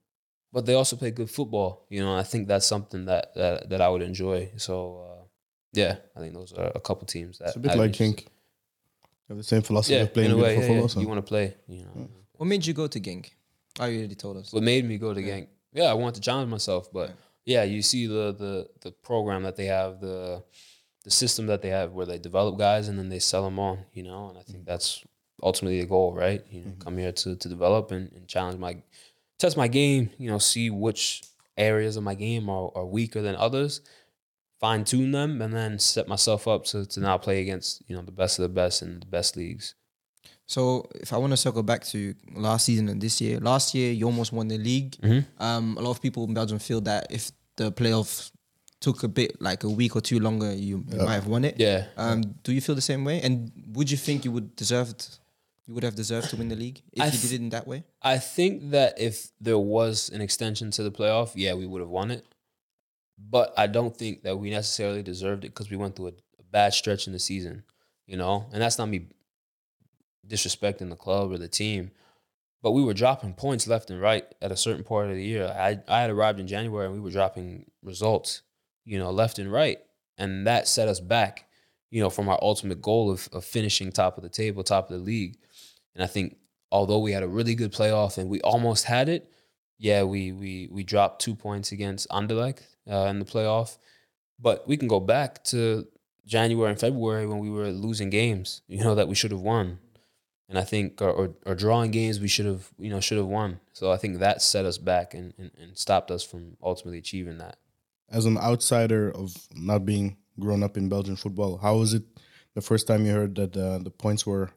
but they also play good football. You know, I think that's something that Have the same philosophy Yeah, of playing in a way, beautiful yeah, yeah. so- you want to play. You know, What made you go to Genk? Oh, you already told us. what made me go to Genk yeah i wanted to challenge myself but yeah. you see the the the program that they have the the system that they have where they develop guys and then they sell them on you know and i think mm. that's ultimately the goal right you know mm-hmm. come here to to develop and, and challenge my test my game you know see which areas of my game are, are weaker than others fine tune them and then set myself up to, to now play against you know the best of the best in the best leagues So if I want to circle back to last season and this year, last year you almost won the league. Mhm. Um, a lot of people in Belgium feel that if the playoff took a bit like a week or two longer, you, you might have won it. yeah Um, do you feel the same way? And would you think you would deserve you would have deserved to win the league if I you did it in that way? I think that if there was an extension to the playoff, yeah, we would have won it. But I don't think that we necessarily deserved it because we went through a, a bad stretch in the season, you know? And that's not me disrespecting the club or the team, but we were dropping points left and right at a certain part of the year. I, I had arrived in January and we were dropping results, you know, left and right. And that set us back, you know, from our ultimate goal of, of finishing top of the table, top of the league. And I think although we had a really good playoff and we almost had it, yeah, we we we dropped two points against Anderlecht uh, in the playoff. But we can go back to January and February when we were losing games, you know, that we should have won. And I think or, or, or drawing games we should have, you know, should have won. So I think that set us back and, and, and stopped us from ultimately achieving that. As an outsider of not being grown up in Belgian football, how was it the first time you heard that uh, the points were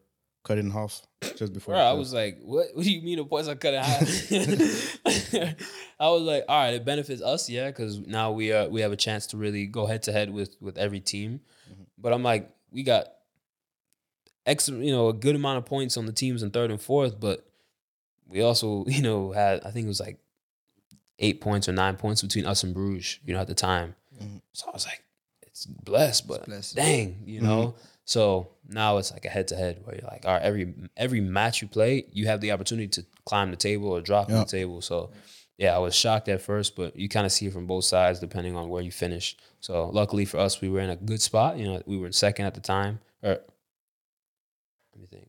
cut in half just before? Bro, I was like, what, what do you mean the points are cut in half? I was like, all right, it benefits us, yeah, because now we are we have a chance to really go head to head with with every team. Mm-hmm. But I'm like, we got X, you know, a good amount of points on the teams in third and fourth, but we also, you know, had I think it was like eight points or nine points between us and Bruges, you know, at the time. Mhm. So I was like, it's blessed, but blessed. dang, you mm-hmm. know. So now it's like a head to head where you're like, all right, every every match you play, you have the opportunity to climb the table or drop Yeah. the table. So yeah, I was shocked at first, but you kind of see it from both sides depending on where you finish. So luckily for us, we were in a good spot. You know, we were in second at the time. Or let me think.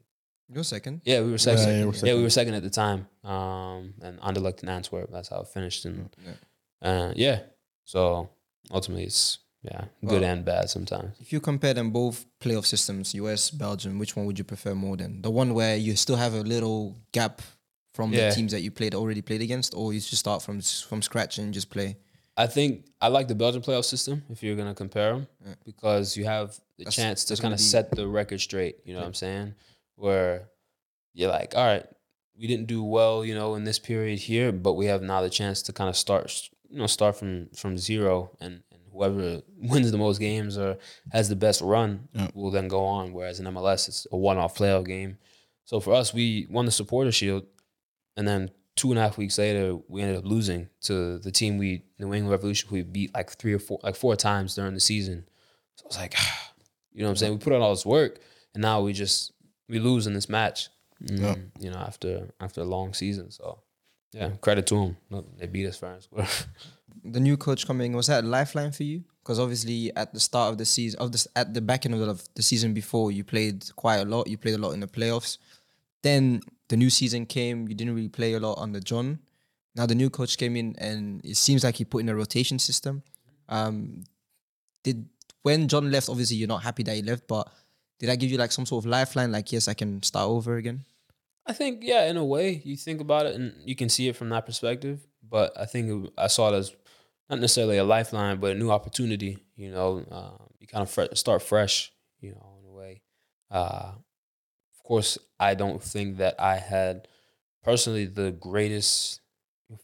You're second. Yeah, we were second. yeah, Yeah, you were we were second at the time. Um, and Anderlecht and Antwerp. That's how it finished. And Yeah. uh, yeah, so ultimately, it's yeah, good Well- and bad sometimes. If you compare them both playoff systems, US, Belgium, which one would you prefer more than? The one where you still have a little gap from Yeah. the teams that you played already played against, or you just start from from scratch and just play? I think I like the Belgian playoff system if you're gonna compare them Yeah. because you have the That's- chance to kind of set the record straight. You know what I'm saying? Where you're like, all right, we didn't do well, you know, in this period here, but we have now the chance to kind of start, you know, start from from zero, and whoever wins the most games or has the best run Yeah. will then go on. Whereas in MLS, it's a one-off playoff game. So for us, we won the supporter shield, and then two and a half weeks later, we ended up losing to the team we New England Revolution we beat like three or four like four times during the season. So I was like, you know what I'm saying? We put on all this work and now we just we lose in this match. Mm, Yeah. You know, after after a long season. So yeah, credit to them. They beat us fair and square. The new coach coming was that a lifeline for you? Because obviously at the start of the season, of this at the back end of the, of the season before, you played quite a lot. You played a lot in the playoffs. Then the new season came. You didn't really play a lot under John. Now the new coach came in, and it seems like he put in a rotation system. Um, did when John left? Obviously, you're not happy that he left, but did that give you like some sort of lifeline? Like, yes, I can start over again. I think, yeah, in a way, you think about it and you can see it from that perspective. But I think I saw it as not necessarily a lifeline, but a new opportunity. You know, uh, you kind of fre- start fresh. You know, in a way. Uh, of course, I don't think that I had personally the greatest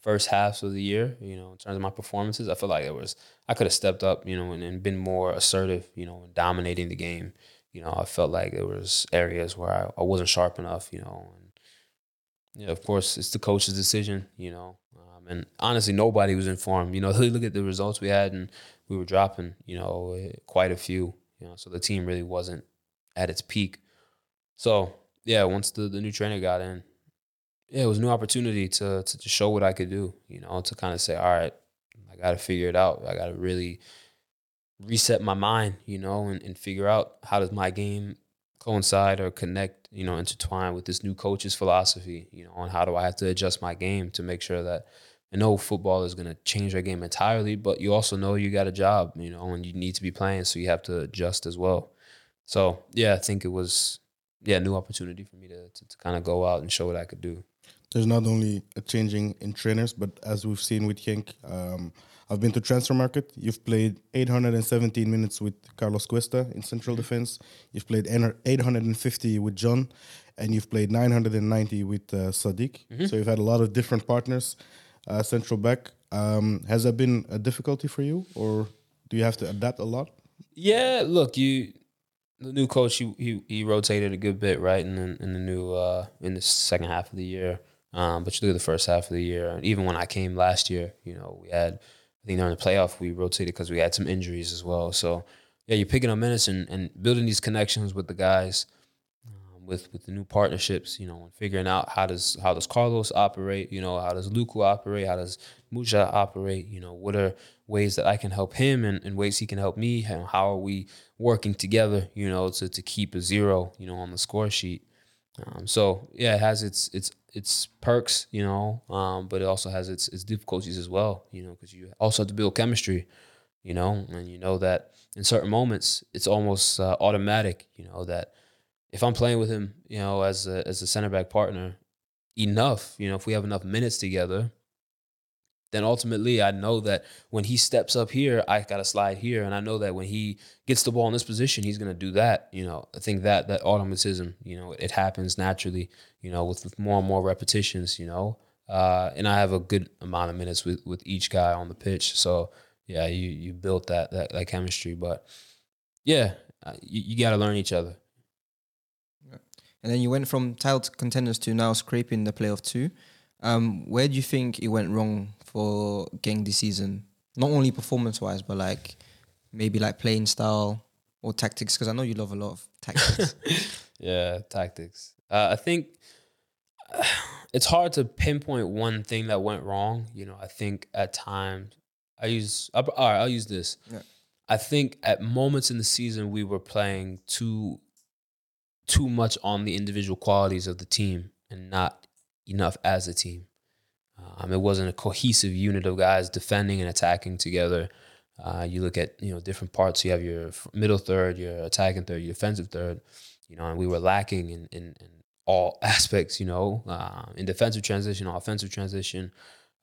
first halves of the year. You know, in terms of my performances, I feel like it was I could have stepped up. You know, and, and been more assertive. You know, in dominating the game. You know, I felt like there was areas where I, I wasn't sharp enough. You know, and yeah, of course, it's the coach's decision, you know. And honestly, nobody was informed. You know, look at the results we had, and we were dropping, you know, quite a few. You know, so the team really wasn't at its peak. So yeah, once the, the new trainer got in, yeah, it was a new opportunity to, to to show what I could do. You know, to kind of say, all right, I got to figure it out. I got to really reset my mind. You know, and, and figure out how does my game coincide or connect, you know, intertwine with this new coach's philosophy, you know, on how do I have to adjust my game to make sure that I know football is going to change your game entirely, but you also know you got a job, you know, and you need to be playing, so you have to adjust as well. So yeah, I think it was yeah, a new opportunity for me to to, to kind of go out and show what I could do. there's not only a changing in trainers, but as we've seen with Henk, um, I've been to Transfermarkt. You've played 817 minutes with Carlos Cuesta in central defense. You've played 850 with John, and you've played 990 with uh, Sadick. So you've had a lot of different partners, uh, central back. Um, has that been a difficulty for you, or do you have to adapt a lot? Yeah, look, you the new coach he, he he rotated a good bit right in the, in the new uh in the second half of the year. Um, but you look at the first half of the year, and even when I came last year, you know, we had I think during the playoff we rotated because we had some injuries as well. So yeah, you're picking up minutes and, and building these connections with the guys, with with the new partnerships, you know, and figuring out how does how does Carlos operate, you know, how does Luku operate, how does Muja operate, you know, what are ways that I can help him and, and ways he can help me, and how are we working together, you know, to to keep a zero, you know, on the score sheet. Um, so yeah, it has its its its perks, you know, um, but it also has its its difficulties as well, you know, because you also have to build chemistry, you know, and you know that in certain moments it's almost uh, automatic, you know, that if I'm playing with him, you know, as a as a center back partner, enough, you know, if we have enough minutes together, then ultimately I know that when he steps up here, I got to slide here, and I know that when he gets the ball in this position, he's going to do that. You know, I think that that automatism, you know, it happens naturally. You know, with, with more and more repetitions. You know, uh, and I have a good amount of minutes with with each guy on the pitch, so yeah, you you built that that, that chemistry, but yeah, uh, you, you got to learn each other. And then you went from title contenders to now scraping the playoff two. Um, where do you think it went wrong for Genk this season? Not only performance wise, but like maybe like playing style or tactics. Because I know you love a lot of tactics. yeah, tactics. Uh, I think it's hard to pinpoint one thing that went wrong. You know, I think at times I use. All right, I'll use this. Yeah. I think at moments in the season we were playing too too much on the individual qualities of the team and not enough as a team. Um, it wasn't a cohesive unit of guys defending and attacking together. Uh, you look at you know different parts. You have your middle third, your attacking third, your defensive third. You know, and we were lacking in in, in all aspects. You know, uh, in defensive transition, offensive transition.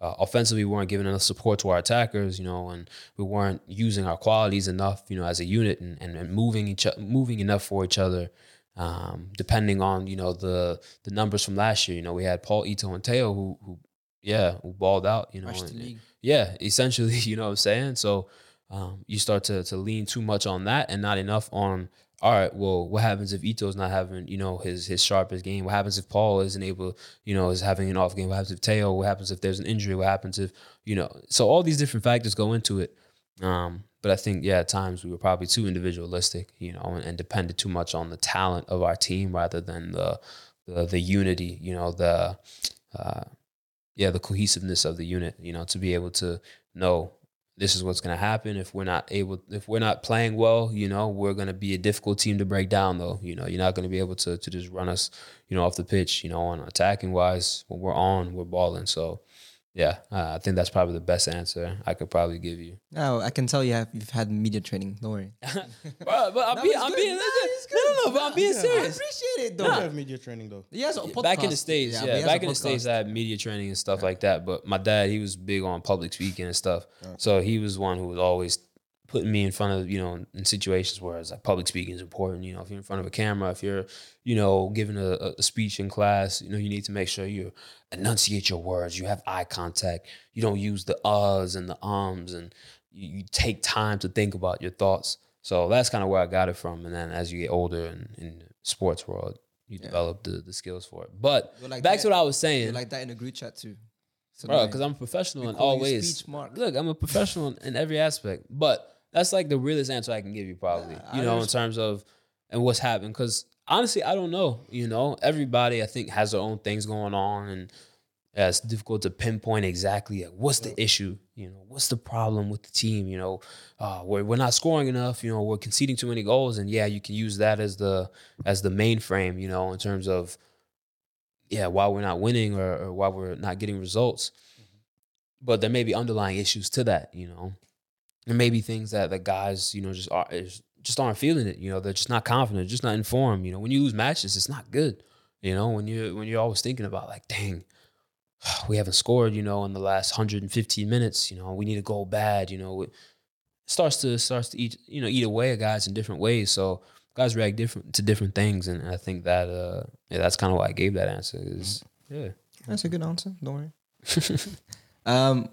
Uh, offensively, we weren't giving enough support to our attackers, you know, and we weren't using our qualities enough, you know, as a unit and, and, and moving each moving enough for each other. Um, depending on you know the the numbers from last year, you know, we had Paul Ito and Theo who who yeah who balled out, you know, and, yeah, essentially, you know what I'm saying. So um, you start to to lean too much on that and not enough on all right, well, what happens if Ito's not having, you know, his his sharpest game? What happens if Paul isn't able, you know, is having an off game? What happens if Theo? What happens if there's an injury? What happens if, you know, so all these different factors go into it. Um, but I think, yeah, at times we were probably too individualistic, you know, and, and depended too much on the talent of our team rather than the the, the unity, you know, the uh, yeah, the cohesiveness of the unit, you know, to be able to know this is what's going to happen. If we're not able if we're not playing well you know we're going to be a difficult team to break down though. You know you're not going to be able to to just run us you know off the pitch you know on attacking wise when we're on we're balling. So yeah, uh, I think that's probably the best answer I could probably give you. No, I can tell you have you've had media training. Don't worry. but, but I'm No, being, I'm good. being, No, it's no, no, good. no, but I'm being Yeah. I serious. appreciate it Don't though. have media training though. He has. Back in the states, but yeah. back in the states. I had media training and stuff like that. But my dad, he was big on public speaking and stuff. So he was one who was always putting me in front of you know in situations where it's like public speaking is important. You know, if you're in front of a camera, if you're you know giving a, a speech in class, you know you need to make sure you enunciate your words. You have eye contact. You don't use the uhs and the ums, and you, you take time to think about your thoughts. So that's kind of where I got it from. And then as you get older and in the sports world, you develop the, the skills for it. But like back that- to what I was saying, You're like that in a group chat too. So because I'm a professional in all ways. Look, I'm a professional in every aspect, but that's like the realest answer I can give you, probably. Yeah, I you know, in terms of and what's happened. Because honestly, I don't know. You know, everybody I think has their own things going on, and yeah, it's difficult to pinpoint exactly like, what's the issue. You know, what's the problem with the team? You know, uh, we're we're not scoring enough. You know, we're conceding too many goals, and yeah, you can use that as the as the mainframe. You know, in terms of yeah, why we're not winning or, or why we're not getting results. But there may be underlying issues to that, you know. There may be things that the guys, you know, just are just aren't feeling it. You know, they're just not confident, just not informed. You know, when you lose matches, it's not good. You know, when you when you're always thinking about like, dang, we haven't scored. You know, in the last 115 minutes. You know, we need to go bad. You know, it starts to starts to eat you know eat away at guys in different ways. So guys react different to different things, and I think that uh yeah, that's kind of why I gave that answer. Is yeah. That's a good answer. Don't worry. um,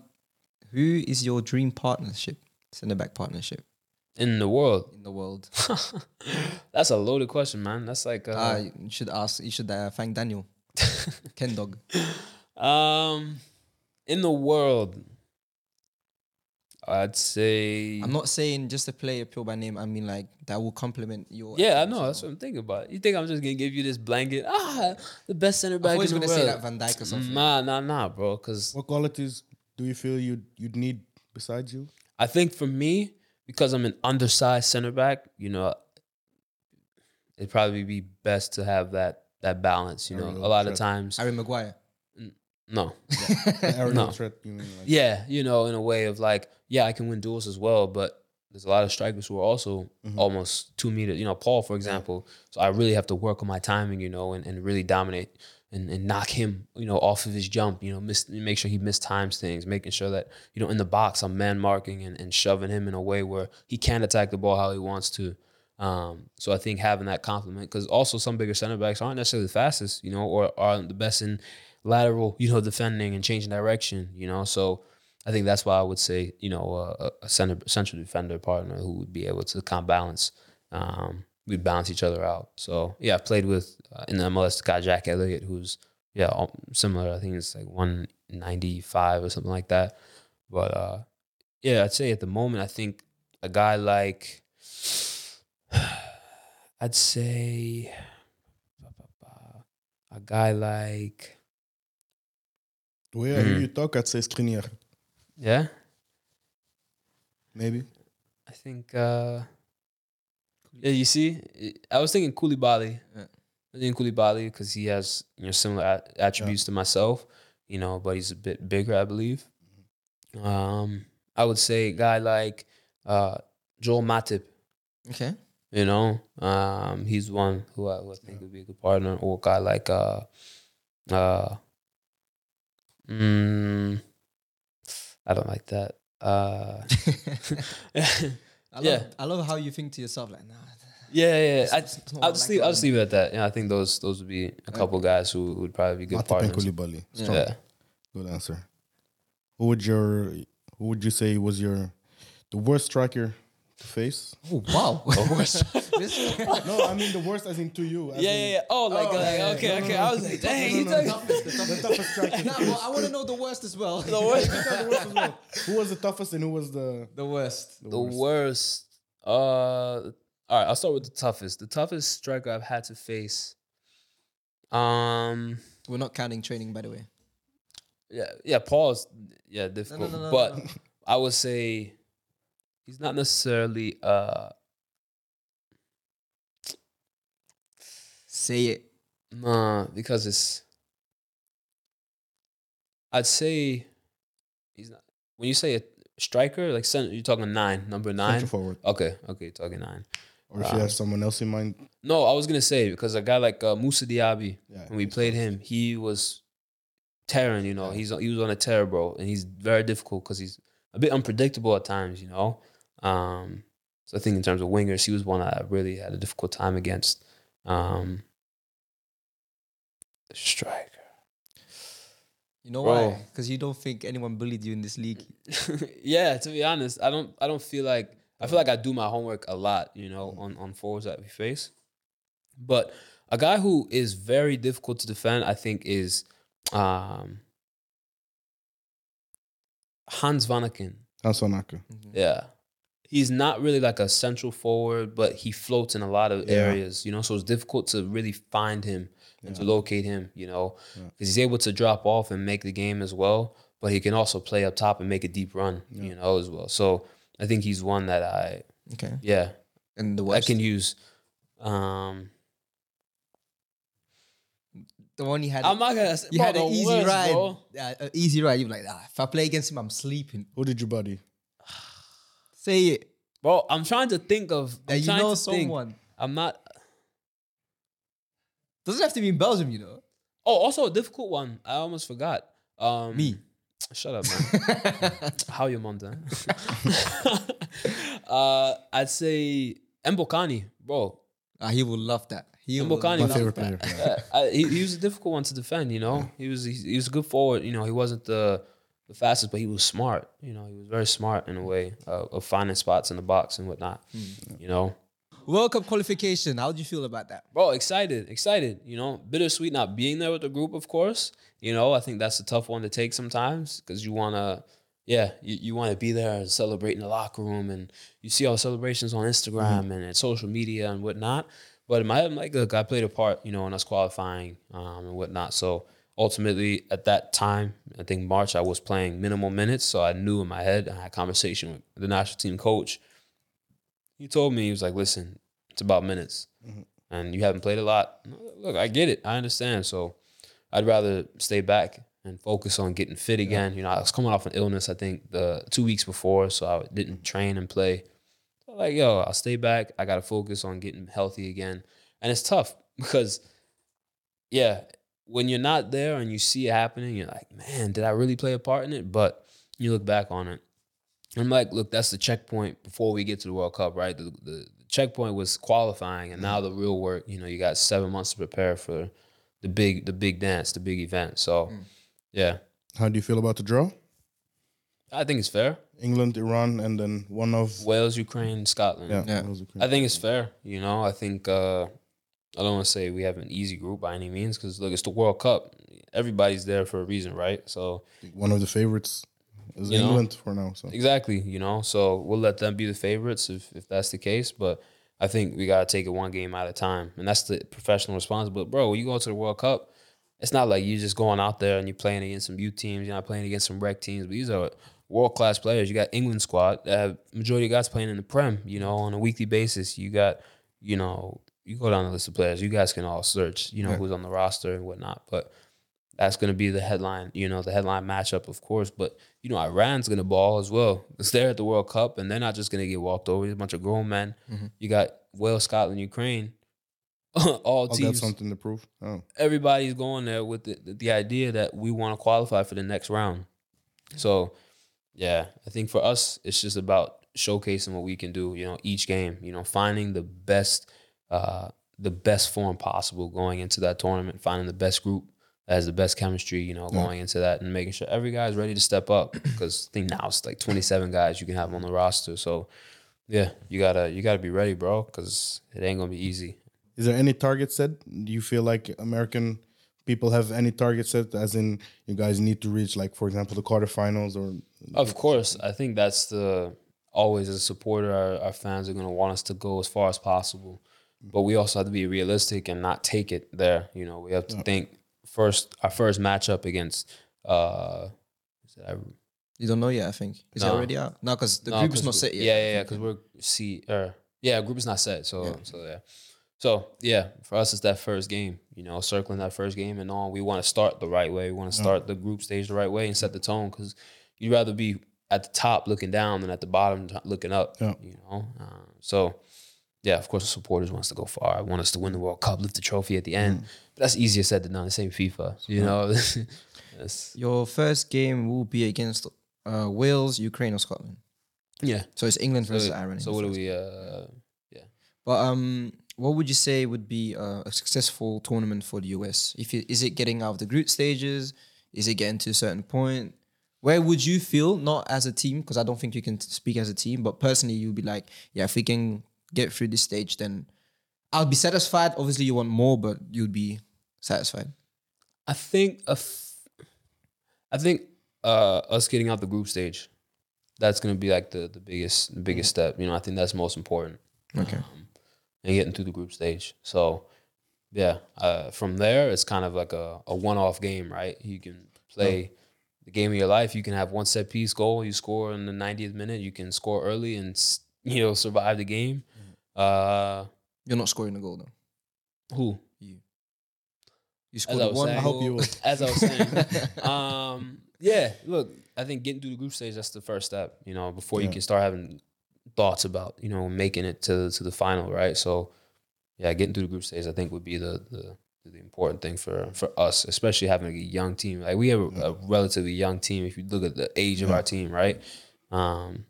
who is your dream partnership? Centre back partnership. in the world. in the world? That's a loaded question, man. That's like uh, Ah, you should ask. You should uh, thank Daniel. Ken Dog. um in the world. I'd say I'm not saying just a player pure by name. I mean like that will complement your. Yeah, I know. That's what I'm thinking about. You think I'm just gonna give you this blanket? Ah, the best center I back thought he in was the gonna world. say like Van Dijk or something. Nah, nah, nah, bro. Because What qualities do you feel you'd you'd need besides you? I think for me, because I'm an undersized center back, you know, it'd probably be best to have that that balance. You know, a lot of times, Harry Maguire. no, The aerial No. threat, you mean? Like, yeah, you know, in a way of like, yeah, I can win duels as well, but there's a lot of strikers who are also mm-hmm. almost two meters. You know, Paul, for example. So I really have to work on my timing, you know, and, and really dominate and, and knock him, you know, off of his jump. You know, miss, make sure he mistimes things, making sure that you know in the box I'm man marking and, and shoving him in a way where he can't attack the ball how he wants to. Um, so I think having that compliment, because also some bigger center backs aren't necessarily the fastest, you know, or aren't the best in lateral, you know, defending and changing direction, you know. So I think that's why I would say, you know, a, a center central defender partner who would be able to kind of balance. Um, we'd balance each other out. So yeah, I played with uh, in the MLS guy Jack Elliott, who's yeah similar. I think it's like one ninety five or something like that. But uh, yeah, I'd say at the moment, I think a guy like I'd say a guy like The way I hear Mhm. you talk, I'd say Skriniar. yeah. Maybe. I think uh yeah, you see, I was thinking Koulibaly. Yeah. I think Koulibaly because he has you know similar attributes to myself, you know, but he's a bit bigger, I believe. Um, I would say a guy like uh Joel Matip. Okay. You know, um, he's one who I would think would be a good partner, or a guy like uh, uh, mm, I don't like that. Uh, I love, Yeah. I love how you think to yourself like, nah. yeah, yeah. I, It's- it's I'll like leave. I'll just leave it at that. Yeah, I think those those would be a couple guys who would probably be good Matip and partners. Koulibaly. Yeah. Yeah. Good answer. Who would your who would you say was your the worst striker to face? Oh wow. worst. No, I mean the worst as in to you. as Yeah, in- yeah, yeah. Oh, like, Oh, uh, yeah, yeah. okay, No, no, okay. no. I was like, dang, No, he no, no, took the toughest, the toughest striker. Nah, well, I want to know the worst as well. the worst. The worst as well. Who was the toughest and who was the the worst. the, The worst? worst. Uh, all right. I'll start with the toughest. The toughest striker I've had to face. Um. We're not counting training, by the way. Yeah. Yeah. Paul's. Yeah. Difficult. no, no, but no. I would say he's not necessarily. Uh. Say it. Nah, because it's. I'd say he's not. When you say a striker, like center, you're talking nine, number nine. Central forward. Okay, okay, you're talking nine. Or if you have someone else in mind, No, I was gonna say because a guy like uh, Moussa Diaby, Yeah, when we played him, he was tearing. You know, he's he was on a tear, bro, and he's very difficult because he's a bit unpredictable at times. You know, um, so I think in terms of wingers, he was one I really had a difficult time against. Um, striker. You know Bro. why? Because you don't think anyone bullied you in this league. yeah, to be honest, I don't I don't feel like I feel like I do my homework a lot, you know, Mm. on, on forwards that we face. But a guy who is very difficult to defend, I think, is um Hans Vanaken. Hans Vanaken. Yeah. He's not really like a central forward, but he floats in a lot of Yeah. areas, you know, so it's difficult to really find him and to locate him, you know, Yeah. because he's able to drop off and make the game as well, but he can also play up top and make a deep run, you know, as well. So I think he's one that I, Okay. yeah, And the I can use. Um, the one you had. I'm not gonna say you bro, had an the easy worst, ride. bro. Yeah, easy ride. You're like, ah, if I play against him, I'm sleeping. Who did you buddy? Say it. Bro, I'm trying to think of. That I'm you trying know to think. someone. I'm not. Doesn't have to be in Belgium, you know. Oh, also a difficult one. I almost forgot. Um, Me. Shut up, man. How your you Monta? uh, I'd say Mbokani, bro. Ah, he will love that. He will Mbokani, My love favorite player. yeah. Uh, I, he, he was a difficult one to defend. You know, he was he, he was a good forward. You know, he wasn't the the fastest, but he was smart. You know, he was very smart in a way uh, of finding spots in the box and whatnot. You know, World Cup qualification. How do you feel about that? bro, excited, excited. You know, bittersweet not being there with the group, of course. You know, I think that's a tough one to take sometimes because you want to, yeah, you, you want to be there and celebrate in the locker room, and you see all the celebrations on Instagram and, and social media and whatnot. But in my head, I'm like, look, I played a part, you know, in us qualifying um, and whatnot. So ultimately, at that time, I think March, I was playing minimal minutes, so I knew in my head. I had a conversation with the national team coach. He told me he was like, listen, it's about minutes mm-hmm. and you haven't played a lot. Look, I get it. I understand. So I'd rather stay back and focus on getting fit again. You know, I was coming off an illness, I think, the two weeks before, so I didn't train and play. So like, yo, I'll stay back. I gotta focus on getting healthy again. And it's tough because yeah, when you're not there and you see it happening, you're like, man, did I really play a part in it? But you look back on it. I'm like, look, that's the checkpoint before we get to the World Cup, right? The, the, the checkpoint was qualifying, and now the real work. You know, you got seven months to prepare for the big, the big dance, the big event. So, yeah, How do you feel about the draw? I think it's fair. England, Iran, and then one of Wales, Ukraine, Scotland. yeah, Yeah. Wales, Ukraine. I think it's fair. You know, I think uh, I don't want to say we have an easy group by any means because look, it's the World Cup. Everybody's there for a reason, right? So one of the favorites is You know? England for now. So exactly, you know, so we'll let them be the favorites if if that's the case. But I think we gotta take it one game at a time, and that's the professional response. But bro, when you go to the World Cup, it's not like you're just going out there and you're playing against some youth teams. You're not playing against some rec teams. But these are world class players. You got England squad. that have majority of guys playing in the Prem. You know, on a weekly basis. You got, you know, you go down the list of players. You guys can all search. You know Yeah. who's on the roster and whatnot. But that's going to be the headline. You know, the headline matchup, of course. But you know, Iran's going to ball as well. Because they're at the World Cup and they're not just going to get walked over. There's a bunch of grown men. Mhm. You got Wales, Scotland, Ukraine. all all got something to prove. Oh, everybody's going there with the, the idea that we want to qualify for the next round. So, yeah, I think for us, it's just about showcasing what we can do. You know, each game. You know, finding the best, uh, the best form possible going into that tournament. Finding the best group that has the best chemistry. You know, Yeah. going into that and making sure every guy is ready to step up. Because I think now it's like twenty seven guys you can have on the roster. So, yeah, you gotta you gotta be ready, bro. Because it ain't gonna be easy. is there any target set? Do you feel like American people have any target set? As in, you guys need to reach, like for example, the quarterfinals or Of course, I think that's the always as a supporter, our, our fans are going to want us to go as far as possible. But we also have to be realistic and not take it there. You know, we have to think first. Our first matchup against, uh, is it- I- You don't know yet, I think. Is it already out? No, because the no, group is not set yet. Yeah, yeah, yeah. Because we're C or yeah, group is not set. So Yeah. so yeah. So yeah, for us it's that first game. You know, circling that first game and on. We want to start the right way. We want to start the group stage the right way and set the tone because you'd rather be at the top looking down than at the bottom looking up. Yeah. You know, uh, so. Yeah, of course, the supporters want us to go far. I want us to win the World Cup, lift the trophy at the end. But that's easier said than done. The same FIFA, you know. It's- Your first game will be against uh, Wales, Ukraine, or Scotland. yeah. So it's England So, versus Ireland. so what do we? Uh, But um, what would you say would be uh, a successful tournament for the US? If it, is it getting out of the group stages? Is it getting to a certain point? Where would you feel, not as a team, because I don't think you can speak as a team, but personally, you'd be like, yeah, if we can get through this stage, then I'll be satisfied. Obviously, you want more, but you'd be satisfied. I think a f- I think uh, us getting out the group stage, that's gonna be like the the biggest the biggest step. You know, I think that's most important. Okay. Um, and getting through the group stage. So yeah, uh, from there it's kind of like a, a one off game, right? You can play the game of your life. You can have one set piece goal, you score in the 90th minute. You can score early and you know survive the game. Uh, You're not scoring a goal, though. who? You You scored I one saying, I hope you will. as I was saying, um, yeah. Look, I think getting through the group stage that's the first step. You know, before you can start having thoughts about you know making it to to the final, right? So, yeah, getting through the group stage I think would be the the, the important thing for for us, especially having a young team. Like we have a, a relatively young team. If you look at the age of Yeah. our team, right? Um,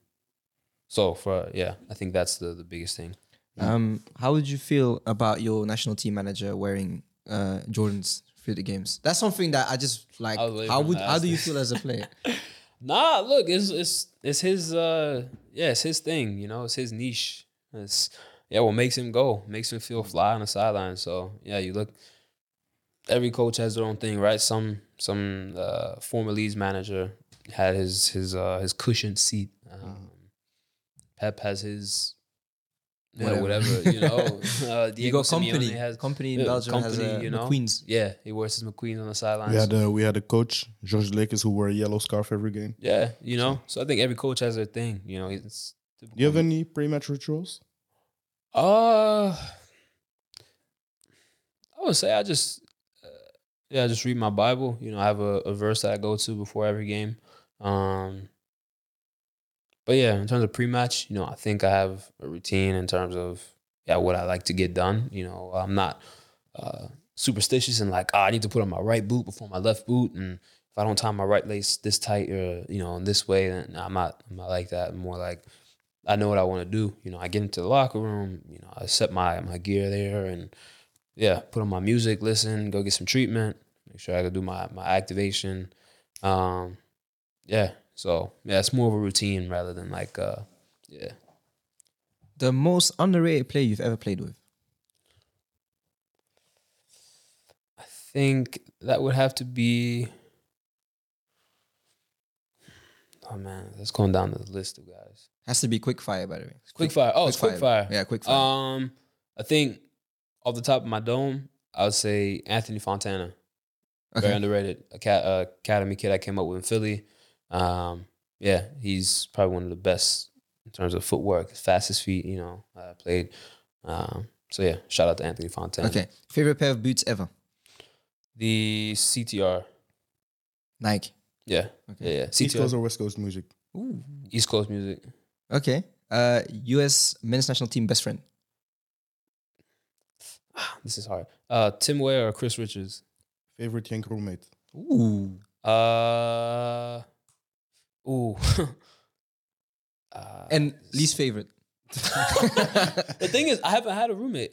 so for yeah, I think that's the the biggest thing. Um, how would you feel about your national team manager wearing uh, Jordans through the games? That's something that I just like. I How would how do you feel as a player? Nah, look, it's it's it's his uh yeah, it's his thing, you know, it's his niche. It's yeah, what makes him go, makes him feel fly on the sideline. So yeah, you look every coach has their own thing, right? Some some uh former Leeds manager had his his uh his cushioned seat. Um, Pep has his yeah, Whatever. whatever, you know. Uh, You got company. Simeone has company in Belgium company, has a you know. McQueen's. yeah, he wears his McQueen on the sidelines. We had a we had a coach, George Lakers, who wore a yellow scarf every game. Yeah, you know. So I think every coach has their thing. You know, it's. Do you have any pre-match rituals? Uh, I would say I just, uh, yeah, I just read my Bible. You know, I have a, a verse that I go to before every game. Um, but yeah, in terms of pre-match, you know, I think I have a routine in terms of yeah what I like to get done. You know, I'm not uh, superstitious and like oh, I need to put on my right boot before my left boot, and if I don't tie my right lace this tight or you know in this way, then I'm not I'm not like that. More like I know what I want to do. You know, I get into the locker room. You know, I set my my gear there, and yeah, put on my music, listen, go get some treatment, make sure I can do my my activation. Um, yeah, so yeah, it's more of a routine rather than like uh, yeah. The most underrated player you've ever played with. I think that would have to be. Oh man, let's go down the list of guys. Has to be quick fire, by the way. Quick fire. Oh, it's quick fire. Yeah, quick fire. Um, I think off the top of my dome, I would say Anthony Fontana. Very underrated. Uh, academy kid I came up with in Philly. Um, yeah, he's probably one of the best in terms of footwork, fastest feet. You know, I played. Um, so yeah, shout out to Anthony Fontana. Okay. Favorite pair of boots ever? The CTR. Nike. Yeah. Okay. Yeah, yeah. East CTR. Coast or West Coast music? Ooh. East Coast music. Okay. Uh, U.S. men's national team best friend. This is hard. Uh, Tim Weah or Chris Richards? Favorite Yank roommate? Ooh. Uh, ooh. uh, And least favorite. the thing is, I haven't had a roommate.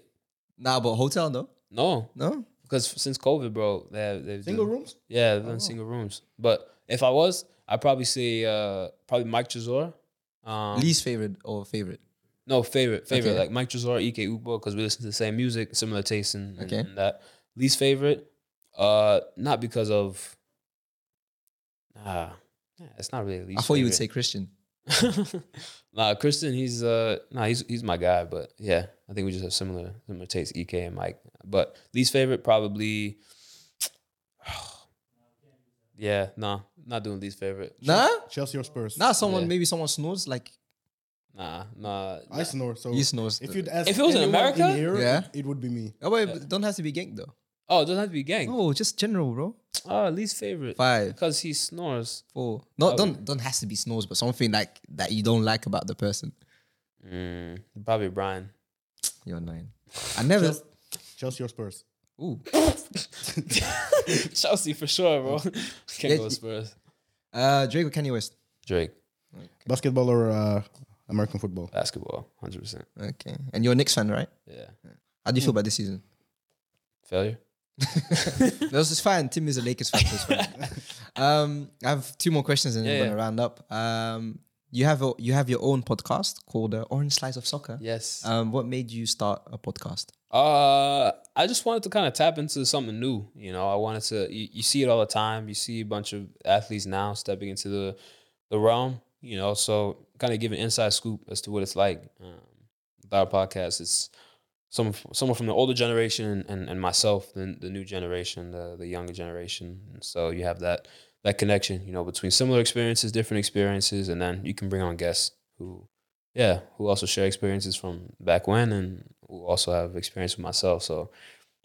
nah, but hotel though. No, No. because since COVID, bro, they have, they've Single done- rooms? Yeah, they've done single rooms. But if I was, I'd probably say uh, probably Mike Trésor. Um, least favorite or favorite. no favorite, favorite Okay. like Mike Trésor, Ike Ugbo, because we listen to the same music, similar taste, and, and, Okay. and that. Least favorite, uh, not because of. Nah, yeah, it's not really. Least I thought you would say Christian. nah, Christian, he's uh nah, he's he's my guy, but yeah, I think we just have similar similar tastes, EK and Mike. But least favorite probably Yeah, nah, not doing least favorite. Nah. Chelsea or Spurs? Nah. Someone Yeah. maybe someone snores like Nah, nah. I snore. So he snores. if you'd ask If it was in anyone America? here, Yeah. it would be me. Oh wait, but don't have to be gang though. Oh, it doesn't have to be gang. No, just general, bro. Oh, least favorite. Five, Because he snores. four. No, Oh. don't don't has to be snores, but something like that you don't like about the person. Mm, probably Brian. You're nine. I never. Chelsea, Chelsea or Spurs? Ooh. Chelsea for sure, bro. Can't Yeah, go with Spurs. Uh, Drake or Kanye West? Drake, Basketball or uh, American football? basketball, hundred percent. Okay. And you're a Knicks fan, right? Yeah. How do you feel about this season? Failure. This is fine. Tim is a Lakers fan. so um, I have two more questions and then we're yeah. gonna round up. Um, you have a, you have your own podcast called uh, Orange Slice of Soccer. Yes. Um, what made you start a podcast? Uh, I just wanted to kind of tap into something new. You know, I wanted to. You, you see it all the time. You see a bunch of athletes now stepping into the the realm. You know, so kind of give an inside scoop as to what it's like. Um, with our podcast, it's someone someone from the older generation and, and myself, the the new generation, the the younger generation. And so you have that that connection. You know, between similar experiences, different experiences, and then you can bring on guests who yeah, who also share experiences from back when and who also have experience with myself. So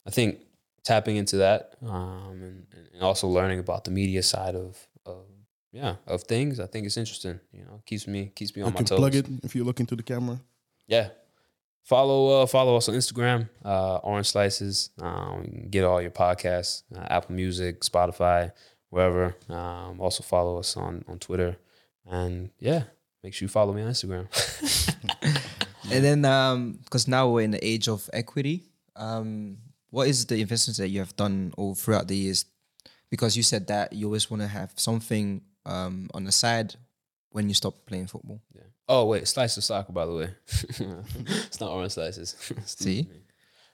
I think tapping into that um, and, and also learning about the media side of, of yeah of things, I think it's interesting. You know, keeps me keeps me on You my can toes. plug it if you look into the camera. Yeah. Follow uh, follow us on Instagram, uh, Orange Slices. Um, get all your podcasts, uh, Apple Music, Spotify, wherever. Um, also follow us on on Twitter, and yeah, make sure you follow me on Instagram. And then, um, because now we're in the age of equity, um, what is the investments that you have done all throughout the years? Because you said that you always want to have something um, on the side when you stop playing football? Yeah. Oh wait, slice of soccer, by the way. it's not orange slices. See?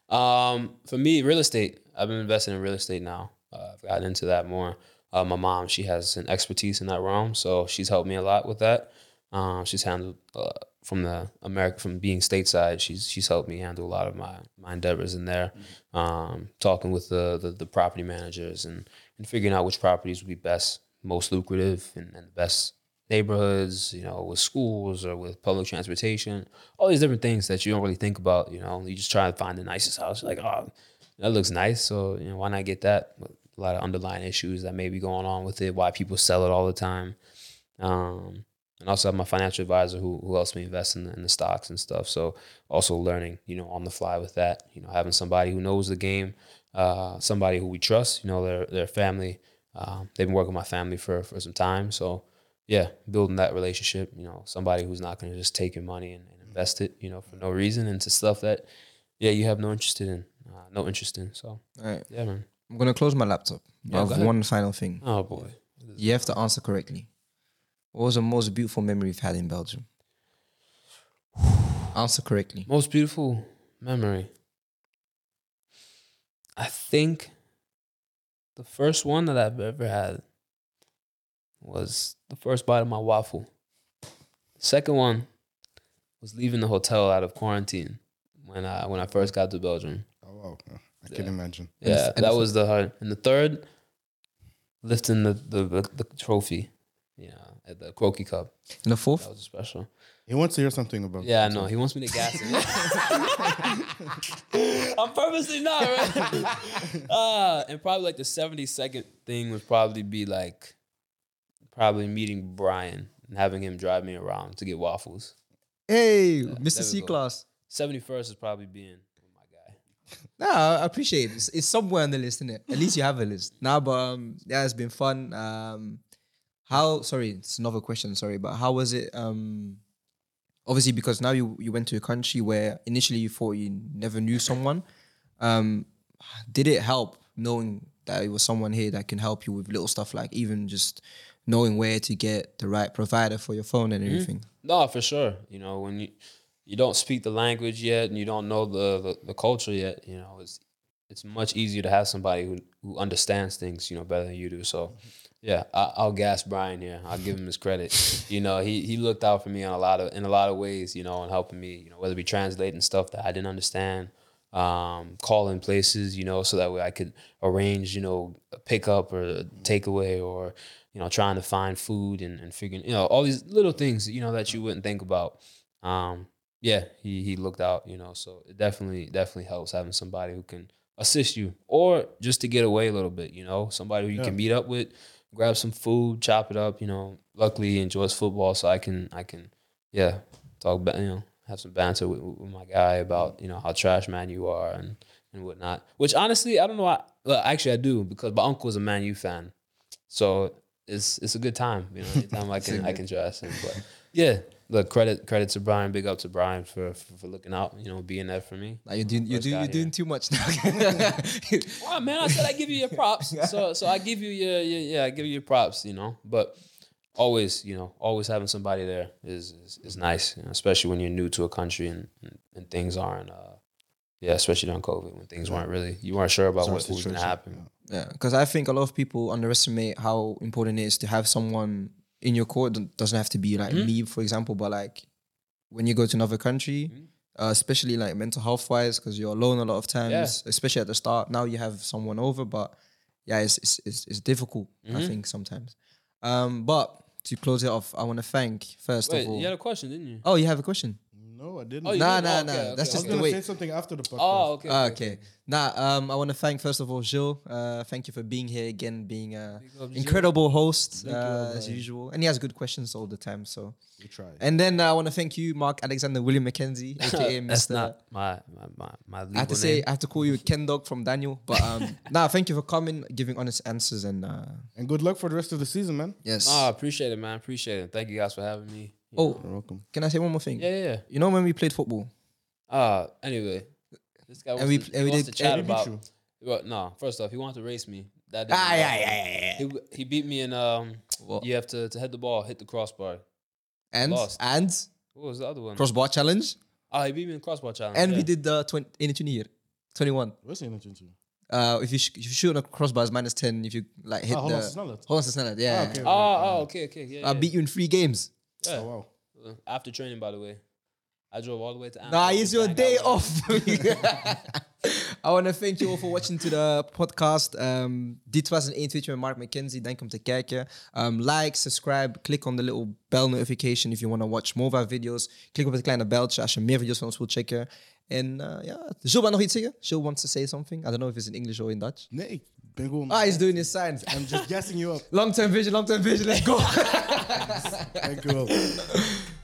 Um, for me, real estate. I've been investing in real estate now. Uh, I've gotten into that more. Uh, my mom, she has an expertise in that realm, so she's helped me a lot with that. Um, she's handled uh, from the America from being stateside. She's she's helped me handle a lot of my my endeavors in there. Um, talking with the, the the property managers and and figuring out which properties would be best, most lucrative, and, and best neighborhoods. You know, with schools or with public transportation. All these different things that you don't really think about. You know, you just try to find the nicest house. Like, oh, that looks nice. So you know, why not get that? But a lot of underlying issues that may be going on with it. Why people sell it all the time. Um, and also have my financial advisor who, who helps me invest in the, in the stocks and stuff. So also learning, you know, on the fly with that. You know, having somebody who knows the game, uh, somebody who we trust. You know, their their family. Um, they've been working with my family for for some time. So yeah, building that relationship. You know, somebody who's not going to just take your money and, and invest it. You know, for no reason into stuff that yeah you have no interest in, uh, no interest in. So All right. yeah, man. I'm gonna close my laptop. Yeah, I have one final thing. Oh boy. You have to answer correctly. What was the most beautiful memory you've had in Belgium? answer correctly. Most beautiful memory. I think the first one that I've ever had was the first bite of my waffle. Second one was leaving the hotel out of quarantine when I when I first got to Belgium. Oh wow, I can imagine. Yeah, and that was the hard. And the third, lifting the the, the, the trophy, you know, at the Croky Cup. And the fourth? That was special. He wants to hear something about. Yeah, I know. He wants me to gas him. I'm purposely not, right? Uh, and probably like the 70 second thing would probably be like probably meeting Brian and having him drive me around to get waffles. Hey, there Mr. C class. 71st is probably being my guy. Nah, I appreciate it. It's, it's somewhere on the list, isn't it? At least you have a list. Nah, but um, yeah, it's been fun. Um, how? Sorry, it's another question. Sorry, but how was it? Um, obviously because now you you went to a country where initially you thought you never knew someone. Um, did it help knowing that it was someone here that can help you with little stuff like even just knowing where to get the right provider for your phone and everything? No, for sure. You know, when you you don't speak the language yet and you don't know the, the, the culture yet, you know, it's it's much easier to have somebody who, who understands things, you know, better than you do. So, yeah, I, I'll gas Brian here. I'll give him his credit. You know, he he looked out for me on a lot of in a lot of ways, you know, and helping me, you know, whether it be translating stuff that I didn't understand, um, calling places, you know, so that way I could arrange, you know, a pickup or a takeaway or you know, trying to find food and, and figuring, you know, all these little things, you know, that you wouldn't think about. Um, yeah, he he looked out, you know, so it definitely definitely helps having somebody who can assist you or just to get away a little bit, you know, somebody who you Yeah. can meet up with, grab some food, chop it up, you know. Luckily he enjoys football, so I can I can yeah, talk about, you know, have some banter with, with my guy about, you know, how trash man you are and and whatnot. Which honestly, I don't know why well, actually I do because my uncle is a Man U fan. So it's it's a good time, you know. Anytime I can I can dress him, but yeah. Look, credit credit to Brian. Big up to Brian for for, for looking out, you know, being there for me. Like you're doing, you're doing, you're doing too much now. Oh man, I said I give you your props. So so I give you your, your yeah, I give you your props, you know. But always, you know, always having somebody there is is, is nice, you know, especially when you're new to a country and and, and things aren't uh yeah, especially during COVID when things weren't really you weren't sure about Sort what was gonna happen. Yeah, because I think a lot of people underestimate how important it is to have someone in your court. It doesn't have to be like Mm-hmm. me, for example, but like when you go to another country, Mm-hmm. uh, especially like mental health wise, because you're alone a lot of times, Yeah. especially at the start. Now you have someone over, but yeah, it's it's it's, it's difficult. I Mm-hmm. think sometimes. Um, but to close it off, I want to thank first Wait, of all. you had a question, didn't you? oh, you have a question? No, I didn't. Oh, you Nah, did? nah, Oh, nah. okay, That's okay. I was just the gonna way. say something after the podcast. Oh, okay. Ah, okay, okay. Nah, um, I want to thank first of all Gilles. Uh, thank you for being here again, being a Big up, incredible host Thank you, uh, as Brian. usual, and he has good questions all the time. So, We try. and then uh, I want to thank you, Mark Alexander William McKenzie, aka That's Mr. not my my my, my legal I have to name. say, I have to call you Ken Dog from Daniel, but um, nah, thank you for coming, giving honest answers, and uh, and good luck for the rest of the season, man. yes. Oh, I appreciate it, man. Appreciate it. Thank you guys for having me. Oh, You're welcome. can I say one more thing? Yeah, yeah, yeah. You know when we played football, Uh, anyway, this guy wants, And we- to, and we he wants did- to chat and we beat about. Well, no, first off, he wanted to race me. That didn't Ah, yeah, yeah, yeah, yeah. He, he beat me in um What? You have to, to head the ball, hit the crossbar. And Lost. and What was the other one? crossbar challenge. oh, he beat me in crossbar challenge. And yeah. we did the 20, 21 year, 21. We're seeing it. Uh, if you sh- if you shoot on a crossbar, it's minus 10. If you like hit Ah, hold the on, it's not that. hold on, it's not. Yeah. Ah, okay. Oh, oh, okay, okay. Yeah, I yeah. beat you in three games. Yeah. Oh wow. Uh, After training, by the way. I drove all the way to Nah, Antwerp it's your day off. I want to thank you all for watching to the podcast. Um, dit was een 1 tweetje met Mark McKenzie. Dank om te kijken. Um, like, subscribe, click on the little bell notification if you want to watch more of our videos. Klik op het kleine beltje als je meer video's van ons wilt checken. En uh, ja, Jules wil nog iets zeggen? Jules wants to say something. I don't know if it's in English or in Dutch. Nee, ik ben gewoon. Ah, he's doing his signs. I'm just gassing you up. Long term vision, long term vision. Let's go. Thank you.